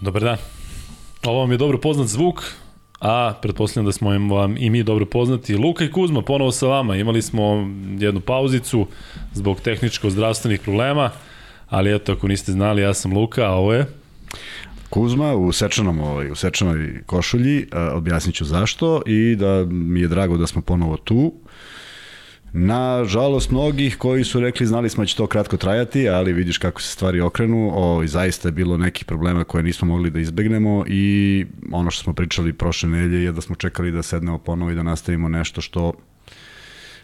Dobar dan. Ovo vam je dobro poznat zvuk, a pretpostavljam da smo vam i mi dobro poznati. Luka i Kuzma, ponovo sa vama. Imali smo jednu pauzicu zbog tehničko-zdravstvenih problema, ali eto, ako niste znali, ja sam Luka, a ovo je... Kuzma u sečanom, ovaj, u sečanoj košulji, objasnit ću zašto i da mi je drago da smo ponovo tu. Na žalost mnogih koji su rekli znali smo da će to kratko trajati, ali vidiš kako se stvari okrenu, o, zaista je bilo nekih problema koje nismo mogli da izbegnemo i ono što smo pričali prošle nedelje je da smo čekali da sednemo ponovo i da nastavimo nešto što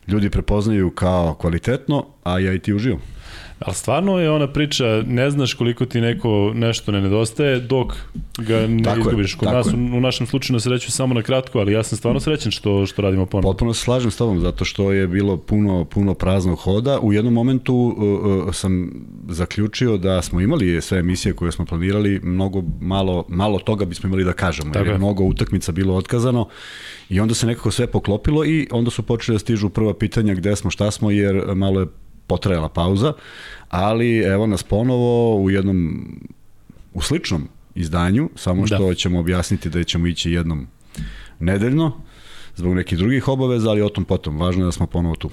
ljudi prepoznaju kao kvalitetno, a ja i ti uživam. Ali stvarno je ona priča, ne znaš koliko ti neko nešto ne nedostaje dok ga ne tako izgubiš. Kod nas, je. u našem slučaju na sreću samo na kratko, ali ja sam stvarno srećen što, što radimo ponovno. Potpuno se slažem s tobom, zato što je bilo puno, puno praznog hoda. U jednom momentu uh, uh, sam zaključio da smo imali sve emisije koje smo planirali, mnogo malo, malo toga bismo imali da kažemo, tako jer je mnogo utakmica bilo otkazano i onda se nekako sve poklopilo i onda su počeli da stižu prva pitanja gde smo, šta smo, jer malo je potrajala pauza, ali evo nas ponovo u jednom, u sličnom izdanju, samo što da. ćemo objasniti da ćemo ići jednom nedeljno, zbog nekih drugih obaveza, ali o tom potom. Važno je da smo ponovo tu.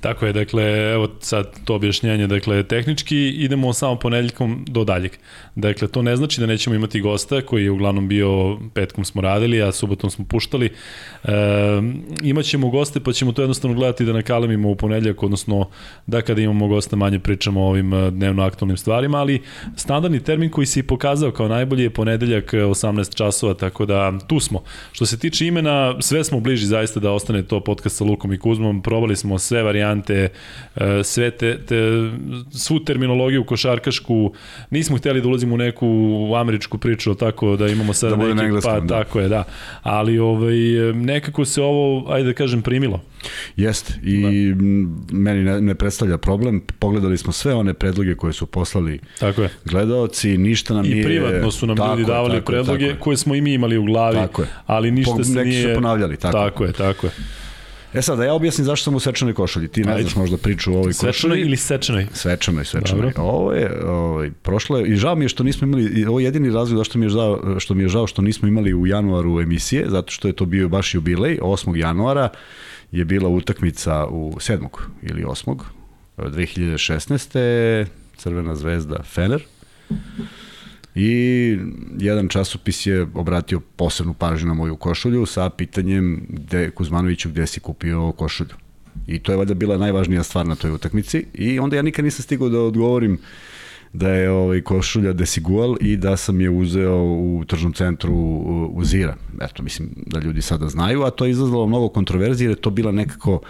Tako je, dakle, evo sad to objašnjenje, dakle, tehnički idemo samo ponedeljkom do daljeg. Dakle, to ne znači da nećemo imati gosta, koji je uglavnom bio, petkom smo radili, a subotom smo puštali. E, imaćemo goste, pa ćemo to jednostavno gledati da nakalemimo u ponedeljak, odnosno da kada imamo gosta manje pričamo o ovim e, dnevno aktualnim stvarima, ali standardni termin koji se i pokazao kao najbolji je ponedeljak 18 e, časova, tako da tu smo. Što se tiče imena, sve smo bliži znači zaista da ostane to podcast sa Lukom i Kuzmom. Probali smo sve varijante, e, sve te, te, svu terminologiju košarkašku. Nismo hteli da ulazimo u neku američku priču, tako da imamo sad da neki, pa da. tako je, da. Ali ovaj, nekako se ovo, ajde da kažem, primilo. Jeste, i da. meni ne, ne predstavlja problem. Pogledali smo sve one predloge koje su poslali tako je. gledaoci, ništa nam I nije... I privatno su nam tako ljudi davali tako predloge tako koje smo i mi imali u glavi, tako je. ali ništa po, se neki nije... Neki su ponavljali, tako. Tako je, tako je. E sad, da ja objasnim zašto sam u svečanoj košulji. Ti ne Ajde. znaš možda priču o ovoj košulji. Svečanoj ili sečanoj? Svečanoj, svečanoj. Dobro. Ovo je, ovaj, prošlo je, i žao mi je što nismo imali, ovo je jedini razlog zašto mi je žao, što mi je žao što nismo imali u januaru emisije, zato što je to bio baš jubilej, 8. januara je bila utakmica u 7. ili 8. 2016. Crvena zvezda Fener. I jedan časopis je obratio posebnu pažnju na moju košulju sa pitanjem gde, Kuzmanoviću gde si kupio košulju. I to je valjda bila najvažnija stvar na toj utakmici i onda ja nikad nisam stigao da odgovorim da je ovaj košulja Desigual i da sam je uzeo u tržnom centru u Zira. Eto, mislim da ljudi sada znaju, a to je izazvalo mnogo kontroverzije jer je to bila nekako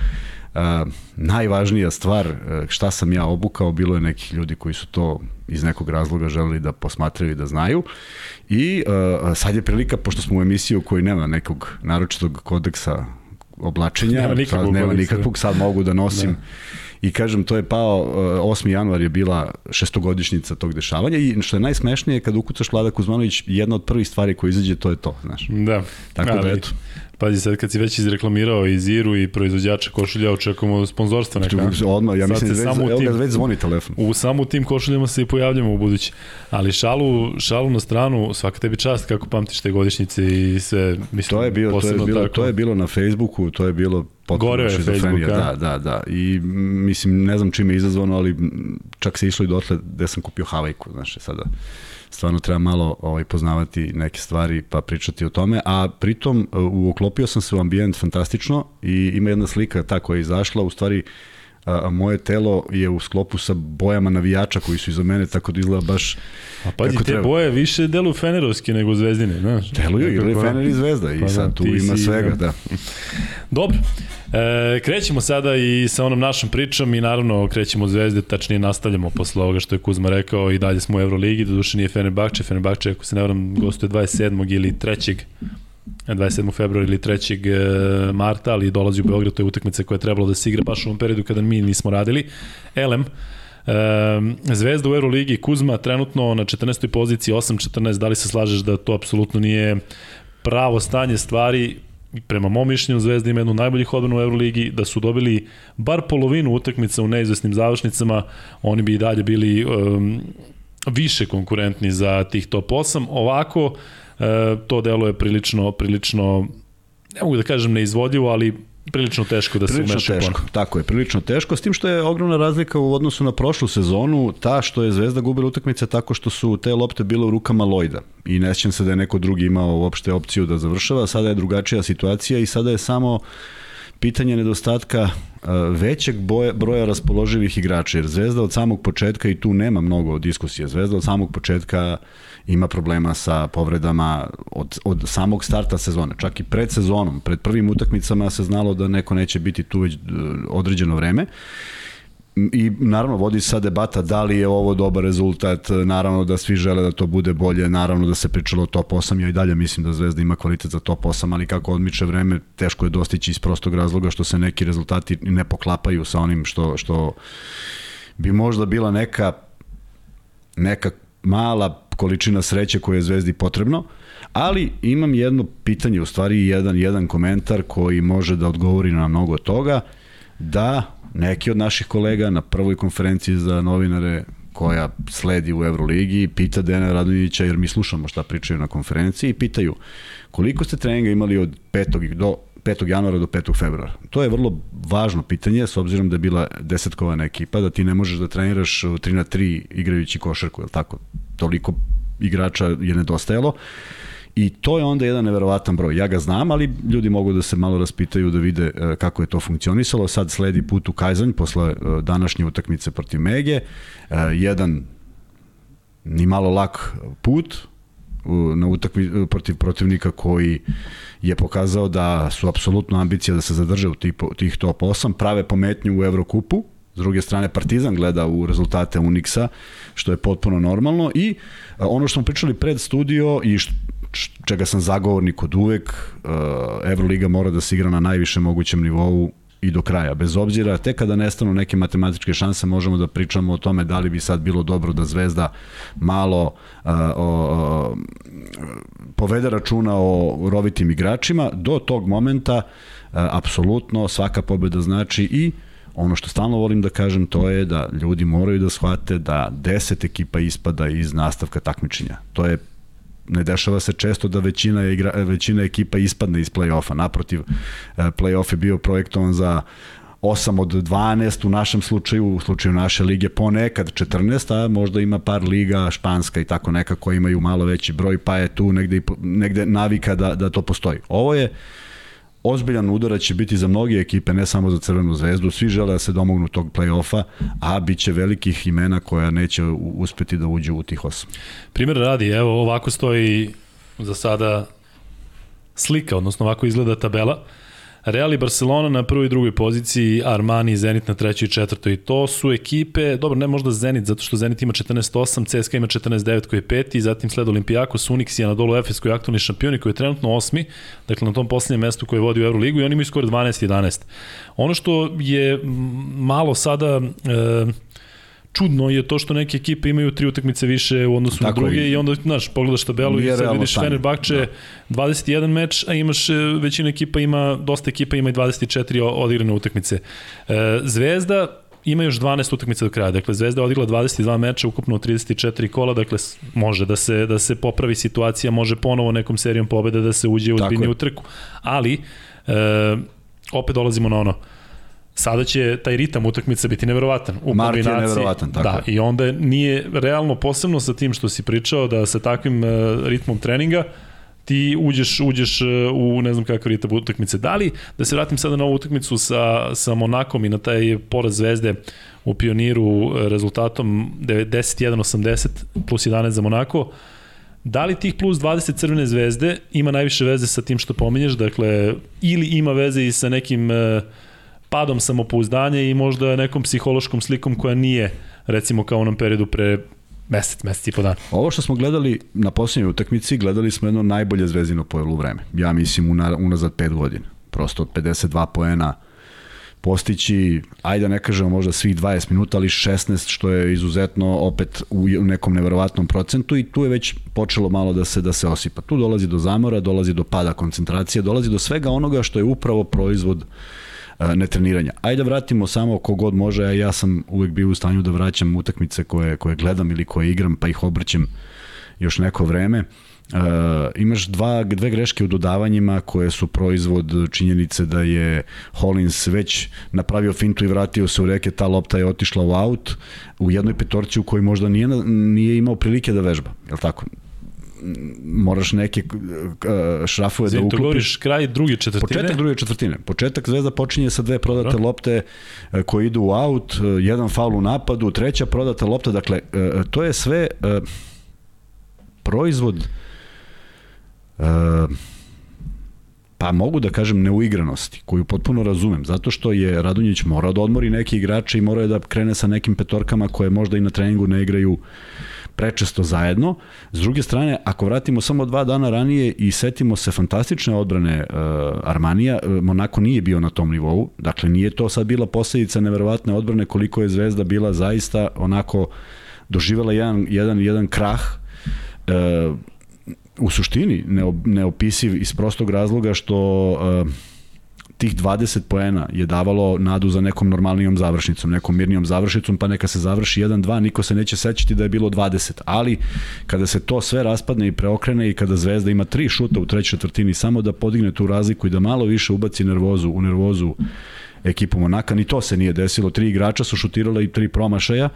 a, najvažnija stvar šta sam ja obukao, bilo je nekih ljudi koji su to iz nekog razloga želeli da posmatraju i da znaju. I a, sad je prilika, pošto smo u emisiju koji nema nekog naročitog kodeksa oblačenja, nema nikakvog, sad, nema nikakvog sad mogu da nosim da i kažem to je pao 8. januar je bila šestogodišnjica tog dešavanja i što je najsmešnije kad ukucaš Vlada Kuzmanović jedna od prvih stvari koja izađe to je to, znaš. Da. Tako da, Ali, da eto. Pazi, sad kad si već izreklamirao i Ziru i proizvođača košulja, očekujemo sponzorstva neka. Odmah, ja mislim da već, evo ga već zvoni telefon. U samu tim košuljama se i pojavljamo u budući. Ali šalu, šalu na stranu, svaka tebi čast kako pamtiš te godišnjice i sve, mislim, to je bilo, to je bilo, tako. to je bilo na Facebooku, to je bilo potpuno Gore je Facebook, da, da, da. I mislim, ne znam čime je izazvano, ali čak se išlo i dotle gde sam kupio Havajku, znaš, sada stvarno treba malo ovaj, poznavati neke stvari pa pričati o tome, a pritom uoklopio sam se u ambijent fantastično i ima jedna slika ta koja je izašla, u stvari a, moje telo je u sklopu sa bojama navijača koji su iza mene, tako da izgleda baš A pazi, te treba. boje više deluju fenerovski nego zvezdine, znaš. Deluju, ili Fener i zvezda i pa sad da, tu ima si, svega, da. Dobro, e, krećemo sada i sa onom našom pričom i naravno krećemo od zvezde, tačnije nastavljamo posle ovoga što je Kuzma rekao i dalje smo u Euroligi, do duše nije Fenerbahče, Fenerbahče ako se ne vram gostuje 27. ili 3. 27. februara ili 3. E, marta, ali dolazi u Beograd, to je utakmica koja je trebalo da se igra baš u ovom periodu kada mi nismo radili. Elem, Zvezda u Euroligi, Kuzma trenutno na 14. poziciji 8-14, da li se slažeš da to apsolutno nije pravo stanje stvari prema mom mišljenju Zvezda ima jednu najboljih odbrana u Euroligi, da su dobili bar polovinu utakmica u neizvesnim završnicama, oni bi i dalje bili um, više konkurentni za tih top 8. Ovako, e, to delo je prilično, prilično, ne mogu da kažem neizvodljivo, ali prilično teško da prilično se umeša teško, Tako je, prilično teško, s tim što je ogromna razlika u odnosu na prošlu sezonu, ta što je Zvezda gubila utakmice tako što su te lopte bile u rukama Lojda i ne se da je neko drugi imao uopšte opciju da završava, sada je drugačija situacija i sada je samo pitanje nedostatka većeg boja, broja raspoloživih igrača, jer Zvezda od samog početka, i tu nema mnogo diskusije, Zvezda od samog početka ima problema sa povredama od, od samog starta sezone. Čak i pred sezonom, pred prvim utakmicama se znalo da neko neće biti tu već e, određeno vreme. I naravno vodi sa debata da li je ovo dobar rezultat, naravno da svi žele da to bude bolje, naravno da se pričalo o top 8, ja i dalje mislim da Zvezda ima kvalitet za top 8, ali kako odmiče vreme, teško je dostići iz prostog razloga što se neki rezultati ne poklapaju sa onim što, što bi možda bila neka neka mala količina sreće koja je Zvezdi potrebno, ali imam jedno pitanje, u stvari jedan, jedan komentar koji može da odgovori na mnogo toga, da neki od naših kolega na prvoj konferenciji za novinare koja sledi u Euroligi, pita Dena Radonjića, jer mi slušamo šta pričaju na konferenciji, i pitaju koliko ste treninga imali od 5. do 5. januara do 5. februara. To je vrlo važno pitanje, s obzirom da je bila desetkovana ekipa, da ti ne možeš da treniraš 3 na 3 igrajući košarku, je tako? Toliko igrača je nedostajalo. I to je onda jedan neverovatan broj. Ja ga znam, ali ljudi mogu da se malo raspitaju da vide e, kako je to funkcionisalo. Sad sledi put u Kajzanj posle e, današnje utakmice protiv Mege. Jedan ni malo lak put na utakmi protiv protivnika koji je pokazao da su apsolutno ambicija da se zadrže u tih, top 8, prave pometnju u Evrokupu, S druge strane, Partizan gleda u rezultate Unixa, što je potpuno normalno. I ono što smo pričali pred studio i što, čega sam zagovornik od uvek, Evroliga mora da se igra na najvišem mogućem nivou i do kraja. Bez obzira, tek kada nestanu neke matematičke šanse, možemo da pričamo o tome da li bi sad bilo dobro da Zvezda malo uh, o, povede računa o rovitim igračima. Do tog momenta, uh, apsolutno, svaka pobeda znači i ono što stalno volim da kažem to je da ljudi moraju da shvate da 10 ekipa ispada iz nastavka takmičenja. To je ne dešava se često da većina, igra, većina ekipa ispadne iz play-offa. Naprotiv, e, play-off je bio projektovan za 8 od 12 u našem slučaju, u slučaju naše lige ponekad 14, a možda ima par liga španska i tako neka koja imaju malo veći broj, pa je tu negde, negde navika da, da to postoji. Ovo je ozbiljan udarac će biti za mnoge ekipe, ne samo za Crvenu zvezdu, svi žele da se domognu tog play-offa, a bit će velikih imena koja neće uspeti da uđu u tih osam. Primjer radi, evo ovako stoji za sada slika, odnosno ovako izgleda tabela. Real i Barcelona na prvoj i drugoj poziciji, Armani i Zenit na trećoj i četvrtoj. I to su ekipe, dobro, ne možda Zenit, zato što Zenit ima 14-8, CSKA ima 14-9 koji je peti, zatim sled Olimpijakos, Unix i Anadolu Efes koji je aktualni šampion i koji je trenutno osmi, dakle na tom poslednjem mestu koji vodi u Euroligu i oni imaju skoro 12-11. Ono što je malo sada... E, čudno je to što neke ekipe imaju tri utakmice više u odnosu Tako na druge i, i onda, znaš, pogledaš tabelu i sad vidiš Fenerbahče da. 21 meč, a imaš, e, većina ekipa ima, dosta ekipa ima i 24 odigrane utakmice. E, Zvezda ima još 12 utakmica do kraja. Dakle, Zvezda je odigla 22 meča, ukupno 34 kola, dakle, može da se, da se popravi situacija, može ponovo nekom serijom pobeda da se uđe u ozbiljniju trku. Ali, e, opet dolazimo na ono, sada će taj ritam utakmice biti neverovatan. U Mart je neverovatan, tako Da, i onda nije realno posebno sa tim što si pričao da sa takvim uh, ritmom treninga ti uđeš, uđeš uh, u ne znam kakav ritam utakmice. Da li, da se vratim sada na ovu utakmicu sa, sa Monakom i na taj poraz zvezde u pioniru uh, rezultatom 91-80 plus 11 za Monako, Da li tih plus 20 crvene zvezde ima najviše veze sa tim što pominješ, dakle, ili ima veze i sa nekim uh, padom samopouzdanja i možda nekom psihološkom slikom koja nije recimo kao u onom periodu pre mesec, mesec i po dana. Ovo što smo gledali na poslednjoj utakmici, gledali smo jedno najbolje zvezdino pojelu vreme. Ja mislim una, unazad 5 godina. Prosto 52 poena postići, ajde da ne kažemo možda svih 20 minuta, ali 16 što je izuzetno opet u nekom neverovatnom procentu i tu je već počelo malo da se da se osipa. Tu dolazi do zamora, dolazi do pada koncentracije, dolazi do svega onoga što je upravo proizvod uh, netreniranja. Ajde da vratimo samo kogod može, a ja sam uvek bio u stanju da vraćam utakmice koje, koje gledam ili koje igram, pa ih obrćem još neko vreme. Uh, imaš dva, dve greške u dodavanjima koje su proizvod činjenice da je Hollins već napravio fintu i vratio se u reke, ta lopta je otišla u aut u jednoj petorci u kojoj možda nije, nije imao prilike da vežba, je tako? Moraš neke uh, šrafove Zim, da uklopiš. govoriš kraj druge četvrtine? Početak druge četvrtine. Početak Zvezda počinje sa dve prodate Dobro. lopte uh, koje idu u aut, uh, jedan faul u napadu, treća prodata lopta, dakle, to je sve proizvod pa mogu da kažem neuigranosti, koju potpuno razumem, zato što je Radunjić morao da odmori neki igrače i morao da krene sa nekim petorkama koje možda i na treningu ne igraju prečesto zajedno. S druge strane, ako vratimo samo dva dana ranije i setimo se fantastične odbrane uh, Armanija, uh, Monako nije bio na tom nivou, dakle nije to sad bila posledica neverovatne odbrane koliko je Zvezda bila zaista onako doživela jedan, jedan, jedan krah uh, u suštini neopisiv iz prostog razloga što uh, tih 20 poena je davalo nadu za nekom normalnijom završnicom, nekom mirnijom završnicom, pa neka se završi 1-2, niko se neće sećati da je bilo 20. Ali, kada se to sve raspadne i preokrene i kada Zvezda ima tri šuta u trećoj četvrtini, samo da podigne tu razliku i da malo više ubaci nervozu u nervozu ekipu Monaka, ni to se nije desilo. Tri igrača su šutirala i tri promašaja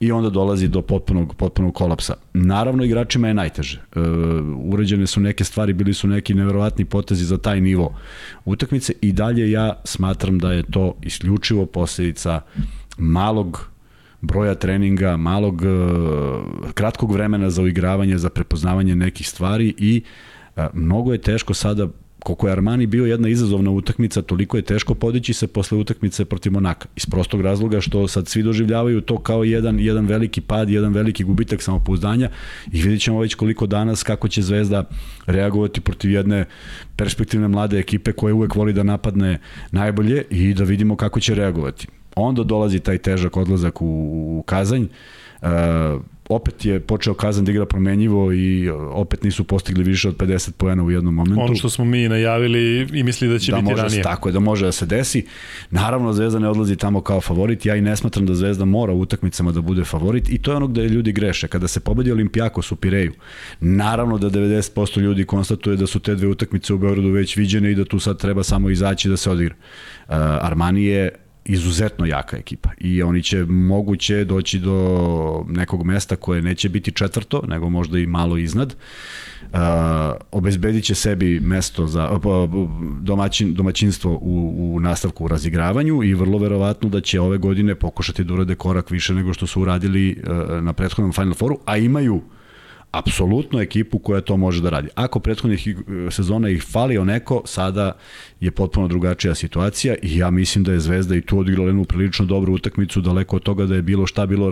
i onda dolazi do potpunog, potpunog kolapsa. Naravno, igračima je najteže. E, uređene su neke stvari, bili su neki neverovatni potezi za taj nivo utakmice i dalje ja smatram da je to isključivo posledica malog broja treninga, malog e, kratkog vremena za uigravanje, za prepoznavanje nekih stvari i e, mnogo je teško sada koliko je Armani bio jedna izazovna utakmica, toliko je teško podići se posle utakmice protiv Monaka. Iz prostog razloga što sad svi doživljavaju to kao jedan, jedan veliki pad, jedan veliki gubitak samopouzdanja i vidjet ćemo već koliko danas kako će Zvezda reagovati protiv jedne perspektivne mlade ekipe koja uvek voli da napadne najbolje i da vidimo kako će reagovati. Onda dolazi taj težak odlazak u, u Kazanj. Uh, opet je počeo Kazan da igra promenjivo i opet nisu postigli više od 50 poena u jednom momentu. Ono što smo mi najavili i mislili da će da biti može, ranije. Tako je, da može da se desi. Naravno, Zvezda ne odlazi tamo kao favorit. Ja i ne smatram da Zvezda mora u utakmicama da bude favorit i to je ono gde ljudi greše. Kada se pobedi Olimpijakos u Pireju, naravno da 90% ljudi konstatuje da su te dve utakmice u Beogradu već viđene i da tu sad treba samo izaći da se odigra. Uh, Armani je izuzetno jaka ekipa i oni će moguće doći do nekog mesta koje neće biti četvrto, nego možda i malo iznad. Uh, obezbedit će sebi mesto za domaćin, domaćinstvo u, u nastavku u razigravanju i vrlo verovatno da će ove godine pokušati da urade korak više nego što su uradili uh, na prethodnom Final Fouru, a imaju uh, apsolutno ekipu koja to može da radi. Ako prethodnih sezona ih falio neko, sada je potpuno drugačija situacija i ja mislim da je Zvezda i tu odigrala jednu prilično dobru utakmicu, daleko od toga da je bilo šta bilo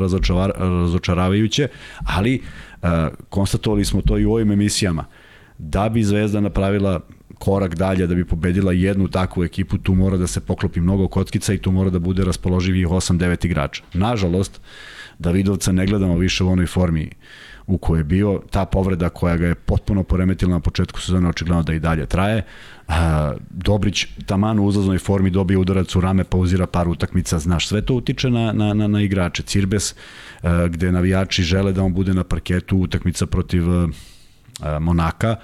razočaravajuće, ali uh, konstatovali smo to i u ovim emisijama. Da bi Zvezda napravila korak dalje da bi pobedila jednu takvu ekipu, tu mora da se poklopi mnogo kockica i tu mora da bude raspoloživih 8-9 igrača. Nažalost, Davidovca ne gledamo više u onoj formi u kojoj je bio, ta povreda koja ga je potpuno poremetila na početku sezone, očigledno da i dalje traje. Dobrić taman u uzlaznoj formi dobije udarac u rame, pauzira par utakmica, znaš, sve to utiče na, na, na, na igrače. Cirbes, gde navijači žele da on bude na parketu, utakmica protiv Monaka,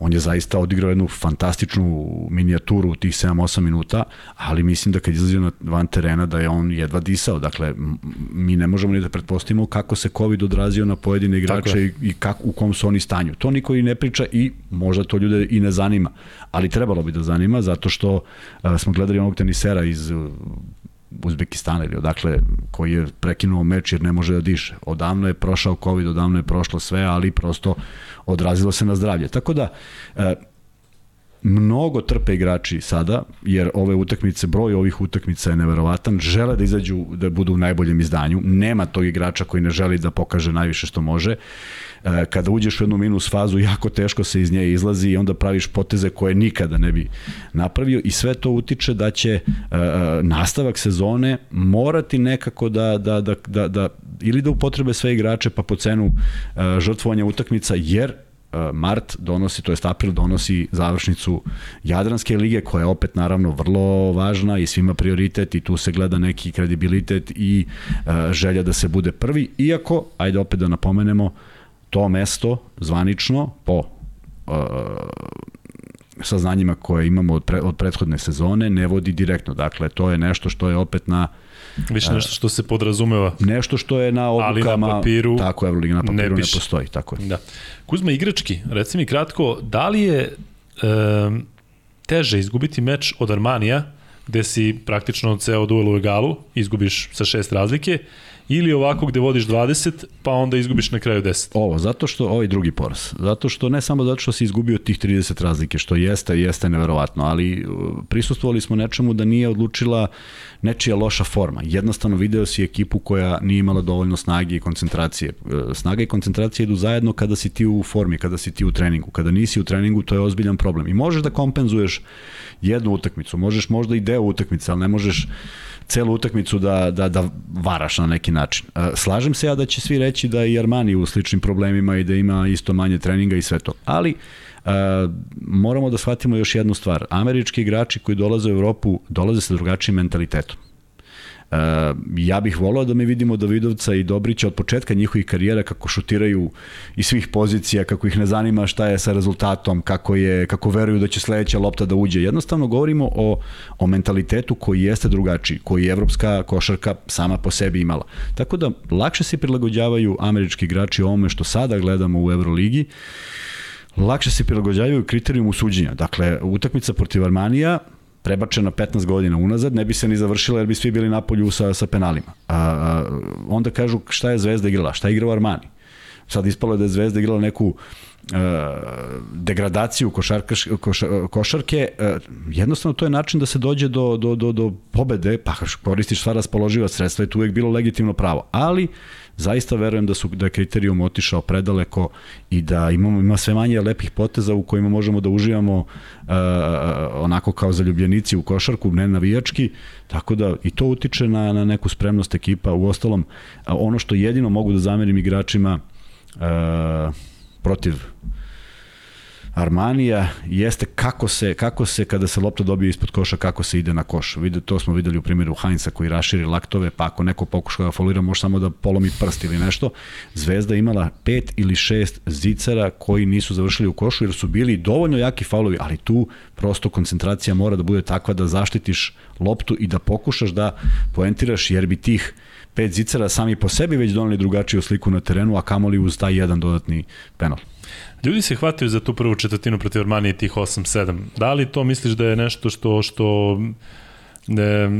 on je zaista odigrao jednu fantastičnu minijaturu u tih 7-8 minuta, ali mislim da kad izlazio na van terena da je on jedva disao. Dakle, mi ne možemo ni da pretpostavimo kako se COVID odrazio na pojedine igrače i, i kako, u kom su oni stanju. To niko i ne priča i možda to ljude i ne zanima, ali trebalo bi da zanima zato što a, smo gledali onog tenisera iz Uzbekistana ili odakle koji je prekinuo meč jer ne može da diše. Odavno je prošao COVID, odavno je prošlo sve, ali prosto odrazilo se na zdravlje. Tako da, e, mnogo trpe igrači sada, jer ove utakmice, broj ovih utakmica je neverovatan, žele da izađu, da budu u najboljem izdanju, nema tog igrača koji ne želi da pokaže najviše što može. E, kada uđeš u jednu minus fazu, jako teško se iz nje izlazi i onda praviš poteze koje nikada ne bi napravio i sve to utiče da će e, e, nastavak sezone morati nekako da, da, da, da, da ili da upotrebe sve igrače pa po cenu žrtvovanja utakmica, jer mart donosi, to jest april donosi završnicu Jadranske lige koja je opet naravno vrlo važna i svima prioritet i tu se gleda neki kredibilitet i želja da se bude prvi, iako, ajde opet da napomenemo, to mesto zvanično po uh, saznanjima koje imamo od, pre, od prethodne sezone ne vodi direktno. Dakle, to je nešto što je opet na Više nešto što se podrazumeva. Nešto što je na odlukama... Ali na papiru... Tako, Euroliga na papiru ne, ne postoji. Tako je. Da. Kuzma, igrački, reci mi kratko, da li je e, teže izgubiti meč od Armanija, gde si praktično ceo duel u egalu, izgubiš sa šest razlike, ili ovako gde vodiš 20, pa onda izgubiš na kraju 10. Ovo, zato što, ovaj drugi poraz, zato što ne samo zato što si izgubio tih 30 razlike, što jeste, jeste neverovatno, ali uh, prisustvovali smo nečemu da nije odlučila nečija loša forma. Jednostavno video si ekipu koja nije imala dovoljno snage i koncentracije. Uh, snaga i koncentracija idu zajedno kada si ti u formi, kada si ti u treningu. Kada nisi u treningu, to je ozbiljan problem. I možeš da kompenzuješ jednu utakmicu, možeš možda i deo utakmice, ali ne možeš celu utakmicu da, da, da varaš na neki način. E, slažem se ja da će svi reći da i Armani u sličnim problemima i da ima isto manje treninga i sve to. Ali Uh, moramo da shvatimo još jednu stvar. Američki igrači koji dolaze u Evropu dolaze sa drugačijim mentalitetom. Uh, ja bih volao da mi vidimo Davidovca i Dobrića od početka njihovih karijera kako šutiraju iz svih pozicija, kako ih ne zanima šta je sa rezultatom, kako je kako veruju da će sledeća lopta da uđe. Jednostavno govorimo o o mentalitetu koji jeste drugačiji, koji je evropska košarka sama po sebi imala. Tako da lakše se prilagođavaju američki igrači ovome što sada gledamo u Euroligi lakše se prilagođavaju kriterijumu suđenja. Dakle, utakmica protiv Armanija prebačena 15 godina unazad, ne bi se ni završila jer bi svi bili na polju sa, sa penalima. A, a, onda kažu šta je Zvezda igrala, šta je igrao Armani. Sad ispalo je da je Zvezda igrala neku e, degradaciju košarkaš, koš, košarke, e, jednostavno to je način da se dođe do, do, do, do pobede, pa koristiš sva raspoloživa sredstva i tu uvek bilo legitimno pravo. Ali, zaista verujem da su da je kriterijum otišao predaleko i da imamo ima sve manje lepih poteza u kojima možemo da uživamo uh, onako kao zaljubljenici u košarku, ne navijački, tako da i to utiče na, na neku spremnost ekipa. U ostalom, ono što jedino mogu da zamerim igračima uh, protiv Armanija jeste kako se, kako se kada se lopta dobije ispod koša, kako se ide na koš. Vide, to smo videli u primjeru Heinza koji raširi laktove, pa ako neko pokuša da folira, može samo da polomi prst ili nešto. Zvezda imala pet ili šest zicara koji nisu završili u košu jer su bili dovoljno jaki faulovi, ali tu prosto koncentracija mora da bude takva da zaštitiš loptu i da pokušaš da poentiraš jer bi tih pet zicara sami po sebi već doneli drugačiju sliku na terenu, a kamoli uz taj jedan dodatni penal. Ljudi se hvataju za tu prvu četvrtinu protiv Armanije tih 8-7. Da li to misliš da je nešto što, što ne,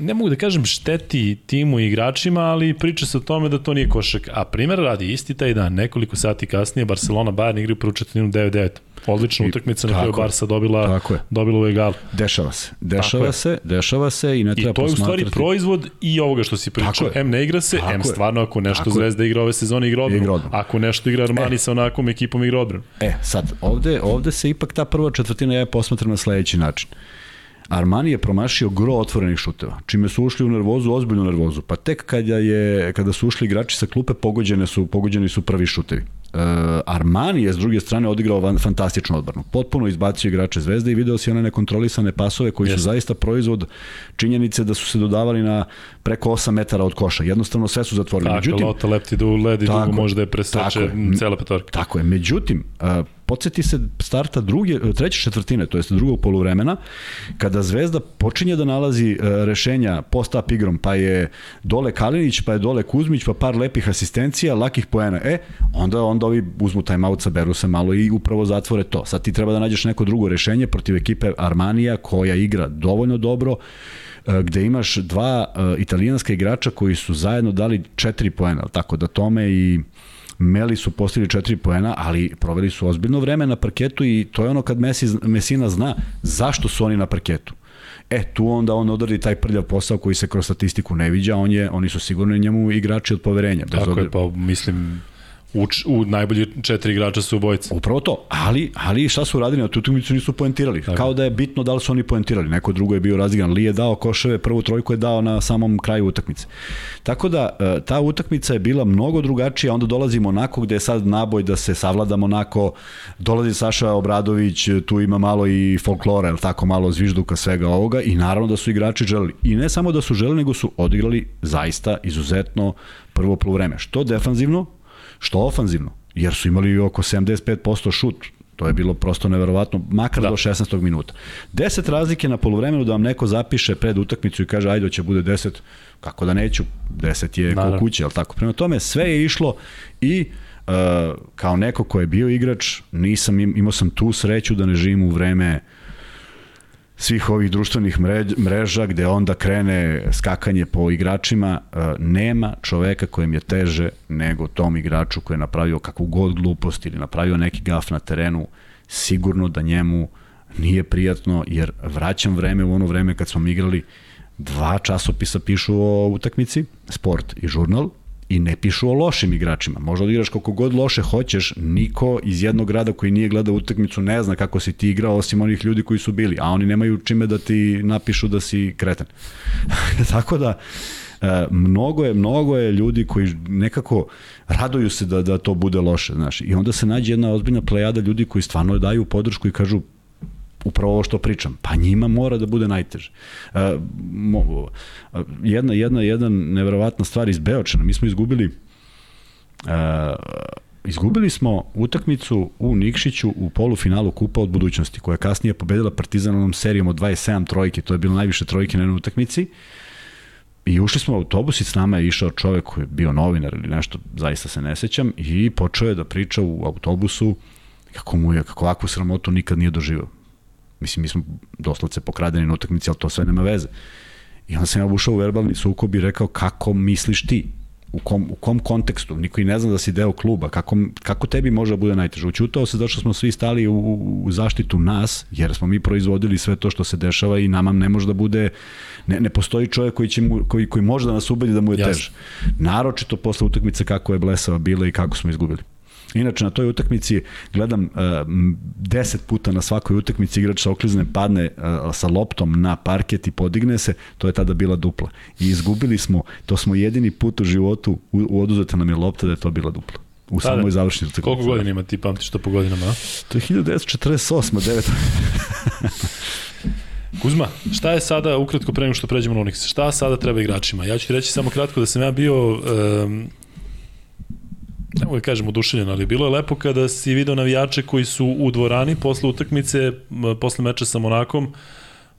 ne mogu da kažem šteti timu i igračima, ali priča se o tome da to nije košak. A primer radi isti taj dan, nekoliko sati kasnije, Barcelona Bayern igraju prvu četvrtinu 9-9. Odlična utakmica na kojoj Barsa dobila, tako je. dobila u egalu. Dešava se. Dešava se, dešava se i ne treba posmatrati. I to je u stvari proizvod i ovoga što si pričao. M ne igra se, tako M stvarno ako nešto tako Zvezda igra ove sezone igra odbranu. Igra odbranu. Ako nešto igra Armani e. sa onakvom ekipom igra odbranu. E, sad, ovde, ovde se ipak ta prva četvrtina ja posmatram na sledeći način. Armani je promašio gro otvorenih šuteva, čime su ušli u nervozu, ozbiljnu nervozu. Pa tek kada, je, kada su ušli igrači sa klupe, pogođene su, pogođeni su prvi šutevi. Uh, Armani je s druge strane odigrao van, fantastičnu odbranu. Potpuno izbacio igrače Zvezde i video si one nekontrolisane pasove koji su zaista proizvod činjenice da su se dodavali na preko 8 metara od koša. Jednostavno sve su zatvorili. Tako, Međutim, lota lepti do led i dugo može da je preseče cela petorka. Tako je. Međutim, uh, podsjeti se starta druge, treće četvrtine, to jest drugog poluvremena, kada Zvezda počinje da nalazi uh, rešenja post-up igrom, pa je dole Kalinić, pa je dole Kuzmić, pa par lepih asistencija, lakih poena. E, onda, onda ovi uzmu timeout, saberu se malo i upravo zatvore to. Sad ti treba da nađeš neko drugo rešenje protiv ekipe Armanija koja igra dovoljno dobro, e, gde imaš dva uh, italijanska igrača koji su zajedno dali četiri poena, tako da tome i Meli su postigli 4 poena, ali proveli su ozbiljno vreme na parketu i to je ono kad Messi, Messina zna zašto su oni na parketu. E, tu onda on odradi taj prljav posao koji se kroz statistiku ne viđa, on je, oni su sigurno njemu igrači od poverenja. Tako je, pa mislim, U, u najbolji četiri igrača su obojica. Upravo to, ali, ali šta su radili na tu utakmicu nisu poentirali. Tako. Kao da je bitno da li su oni poentirali. Neko drugo je bio razigran. Li je dao koševe, prvu trojku je dao na samom kraju utakmice. Tako da e, ta utakmica je bila mnogo drugačija, onda dolazimo onako gde je sad naboj da se savladamo onako, dolazi Saša Obradović, tu ima malo i folklora, el tako malo zvižduka svega ovoga i naravno da su igrači želeli. I ne samo da su želeli, nego su odigrali zaista izuzetno prvo polovreme. Što defanzivno, što ofanzivno, jer su imali oko 75% šut, To je bilo prosto neverovatno, makar da. do 16. minuta. 10 razlike na polovremenu da vam neko zapiše pred utakmicu i kaže ajde će bude 10, kako da neću, 10 je ko kuće, al tako. Prema tome sve je išlo i uh, kao neko ko je bio igrač, nisam imao sam tu sreću da ne živim u vreme uh, svih ovih društvenih mreža gde onda krene skakanje po igračima, e, nema čoveka kojem je teže nego tom igraču koji je napravio kakvu god glupost ili napravio neki gaf na terenu, sigurno da njemu nije prijatno, jer vraćam vreme u ono vreme kad smo igrali, dva časopisa pišu o utakmici, sport i žurnal, i ne pišu o lošim igračima. Možda odigraš koliko god loše hoćeš, niko iz jednog grada koji nije gledao utakmicu ne zna kako si ti igrao osim onih ljudi koji su bili, a oni nemaju čime da ti napišu da si kretan. Tako da, e, mnogo je mnogo je ljudi koji nekako raduju se da da to bude loše, znaš. I onda se nađe jedna ozbiljna plejada ljudi koji stvarno daju podršku i kažu upravo ovo što pričam. Pa njima mora da bude najteže. Uh, jedna, jedna, jedna neverovatna stvar iz Beočana. Mi smo izgubili uh, izgubili smo utakmicu u Nikšiću u polufinalu Kupa od budućnosti, koja je kasnije pobedila Partizanom serijom od 27 trojke, to je bilo najviše trojke na jednoj utakmici. I ušli smo u autobus i s nama je išao čovek koji je bio novinar ili nešto, zaista se ne sećam, i počeo je da priča u autobusu kako mu je, kako ovakvu sramotu nikad nije doživao. Mislim, mi smo doslovce pokradeni na utakmici, ali to sve nema veze. I onda sam ja ušao u verbalni sukob i rekao kako misliš ti? U kom, u kom kontekstu? Niko i ne zna da si deo kluba. Kako, kako tebi može da bude najteže? Učutao se zato što smo svi stali u, u zaštitu nas, jer smo mi proizvodili sve to što se dešava i nama ne može da bude, ne, ne postoji čovjek koji, će mu, koji, koji može da nas ubedi da mu je teže. Naročito posle utakmice kako je blesava bila i kako smo izgubili. Inače, na toj utakmici gledam uh, deset puta na svakoj utakmici igrač sa oklizne padne uh, sa loptom na parket i podigne se, to je tada bila dupla. I izgubili smo, to smo jedini put u životu, u, u oduzeta nam je lopta da je to bila dupla. U Tada. samoj završnici utakmici. Koliko godina ima ti pamtiš to po godinama? A? To je 1948. 9. Kuzma, šta je sada, ukratko pre nego što pređemo na Onyx, šta sada treba igračima? Ja ću ti reći samo kratko da sam ja bio um, ne mogu da kažem oduševljen, ali bilo je lepo kada si video navijače koji su u dvorani posle utakmice, posle meča sa Monakom,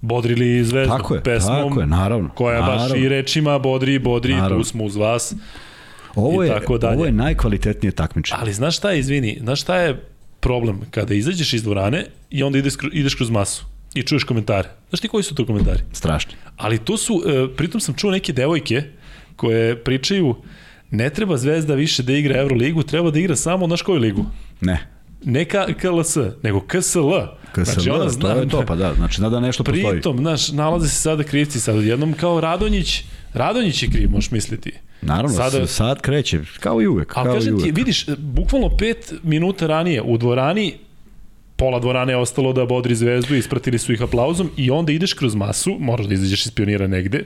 bodrili zvezdu tako je, pesmom, tako je, naravno, koja naravno. baš i rečima bodri, bodri, naravno. tu smo uz vas. Ovo je, tako dalje. ovo je najkvalitetnije takmičenje. Ali znaš šta je, izvini, znaš šta je problem kada izađeš iz dvorane i onda ideš, ideš kroz masu i čuješ komentare. Znaš ti koji su to komentari? Strašni. Ali to su, e, pritom sam čuo neke devojke koje pričaju, ne treba Zvezda više da igra Euroligu, treba da igra samo, znaš koju ligu? Ne. Ne KLS, nego KSL. KSL, znači, ona zna, to je to, pa da, znači da nešto pritom, postoji. Pritom, znaš, nalaze se sada krivci, sad jednom kao Radonjić, Radonjić je kriv, možeš misliti. Naravno, sada, sad kreće, kao i uvek. Ali kao kažem ti, vidiš, bukvalno pet minuta ranije u dvorani pola dvorane je ostalo da bodri zvezdu, ispratili su ih aplauzom i onda ideš kroz masu, moraš da izađeš iz pionira negde,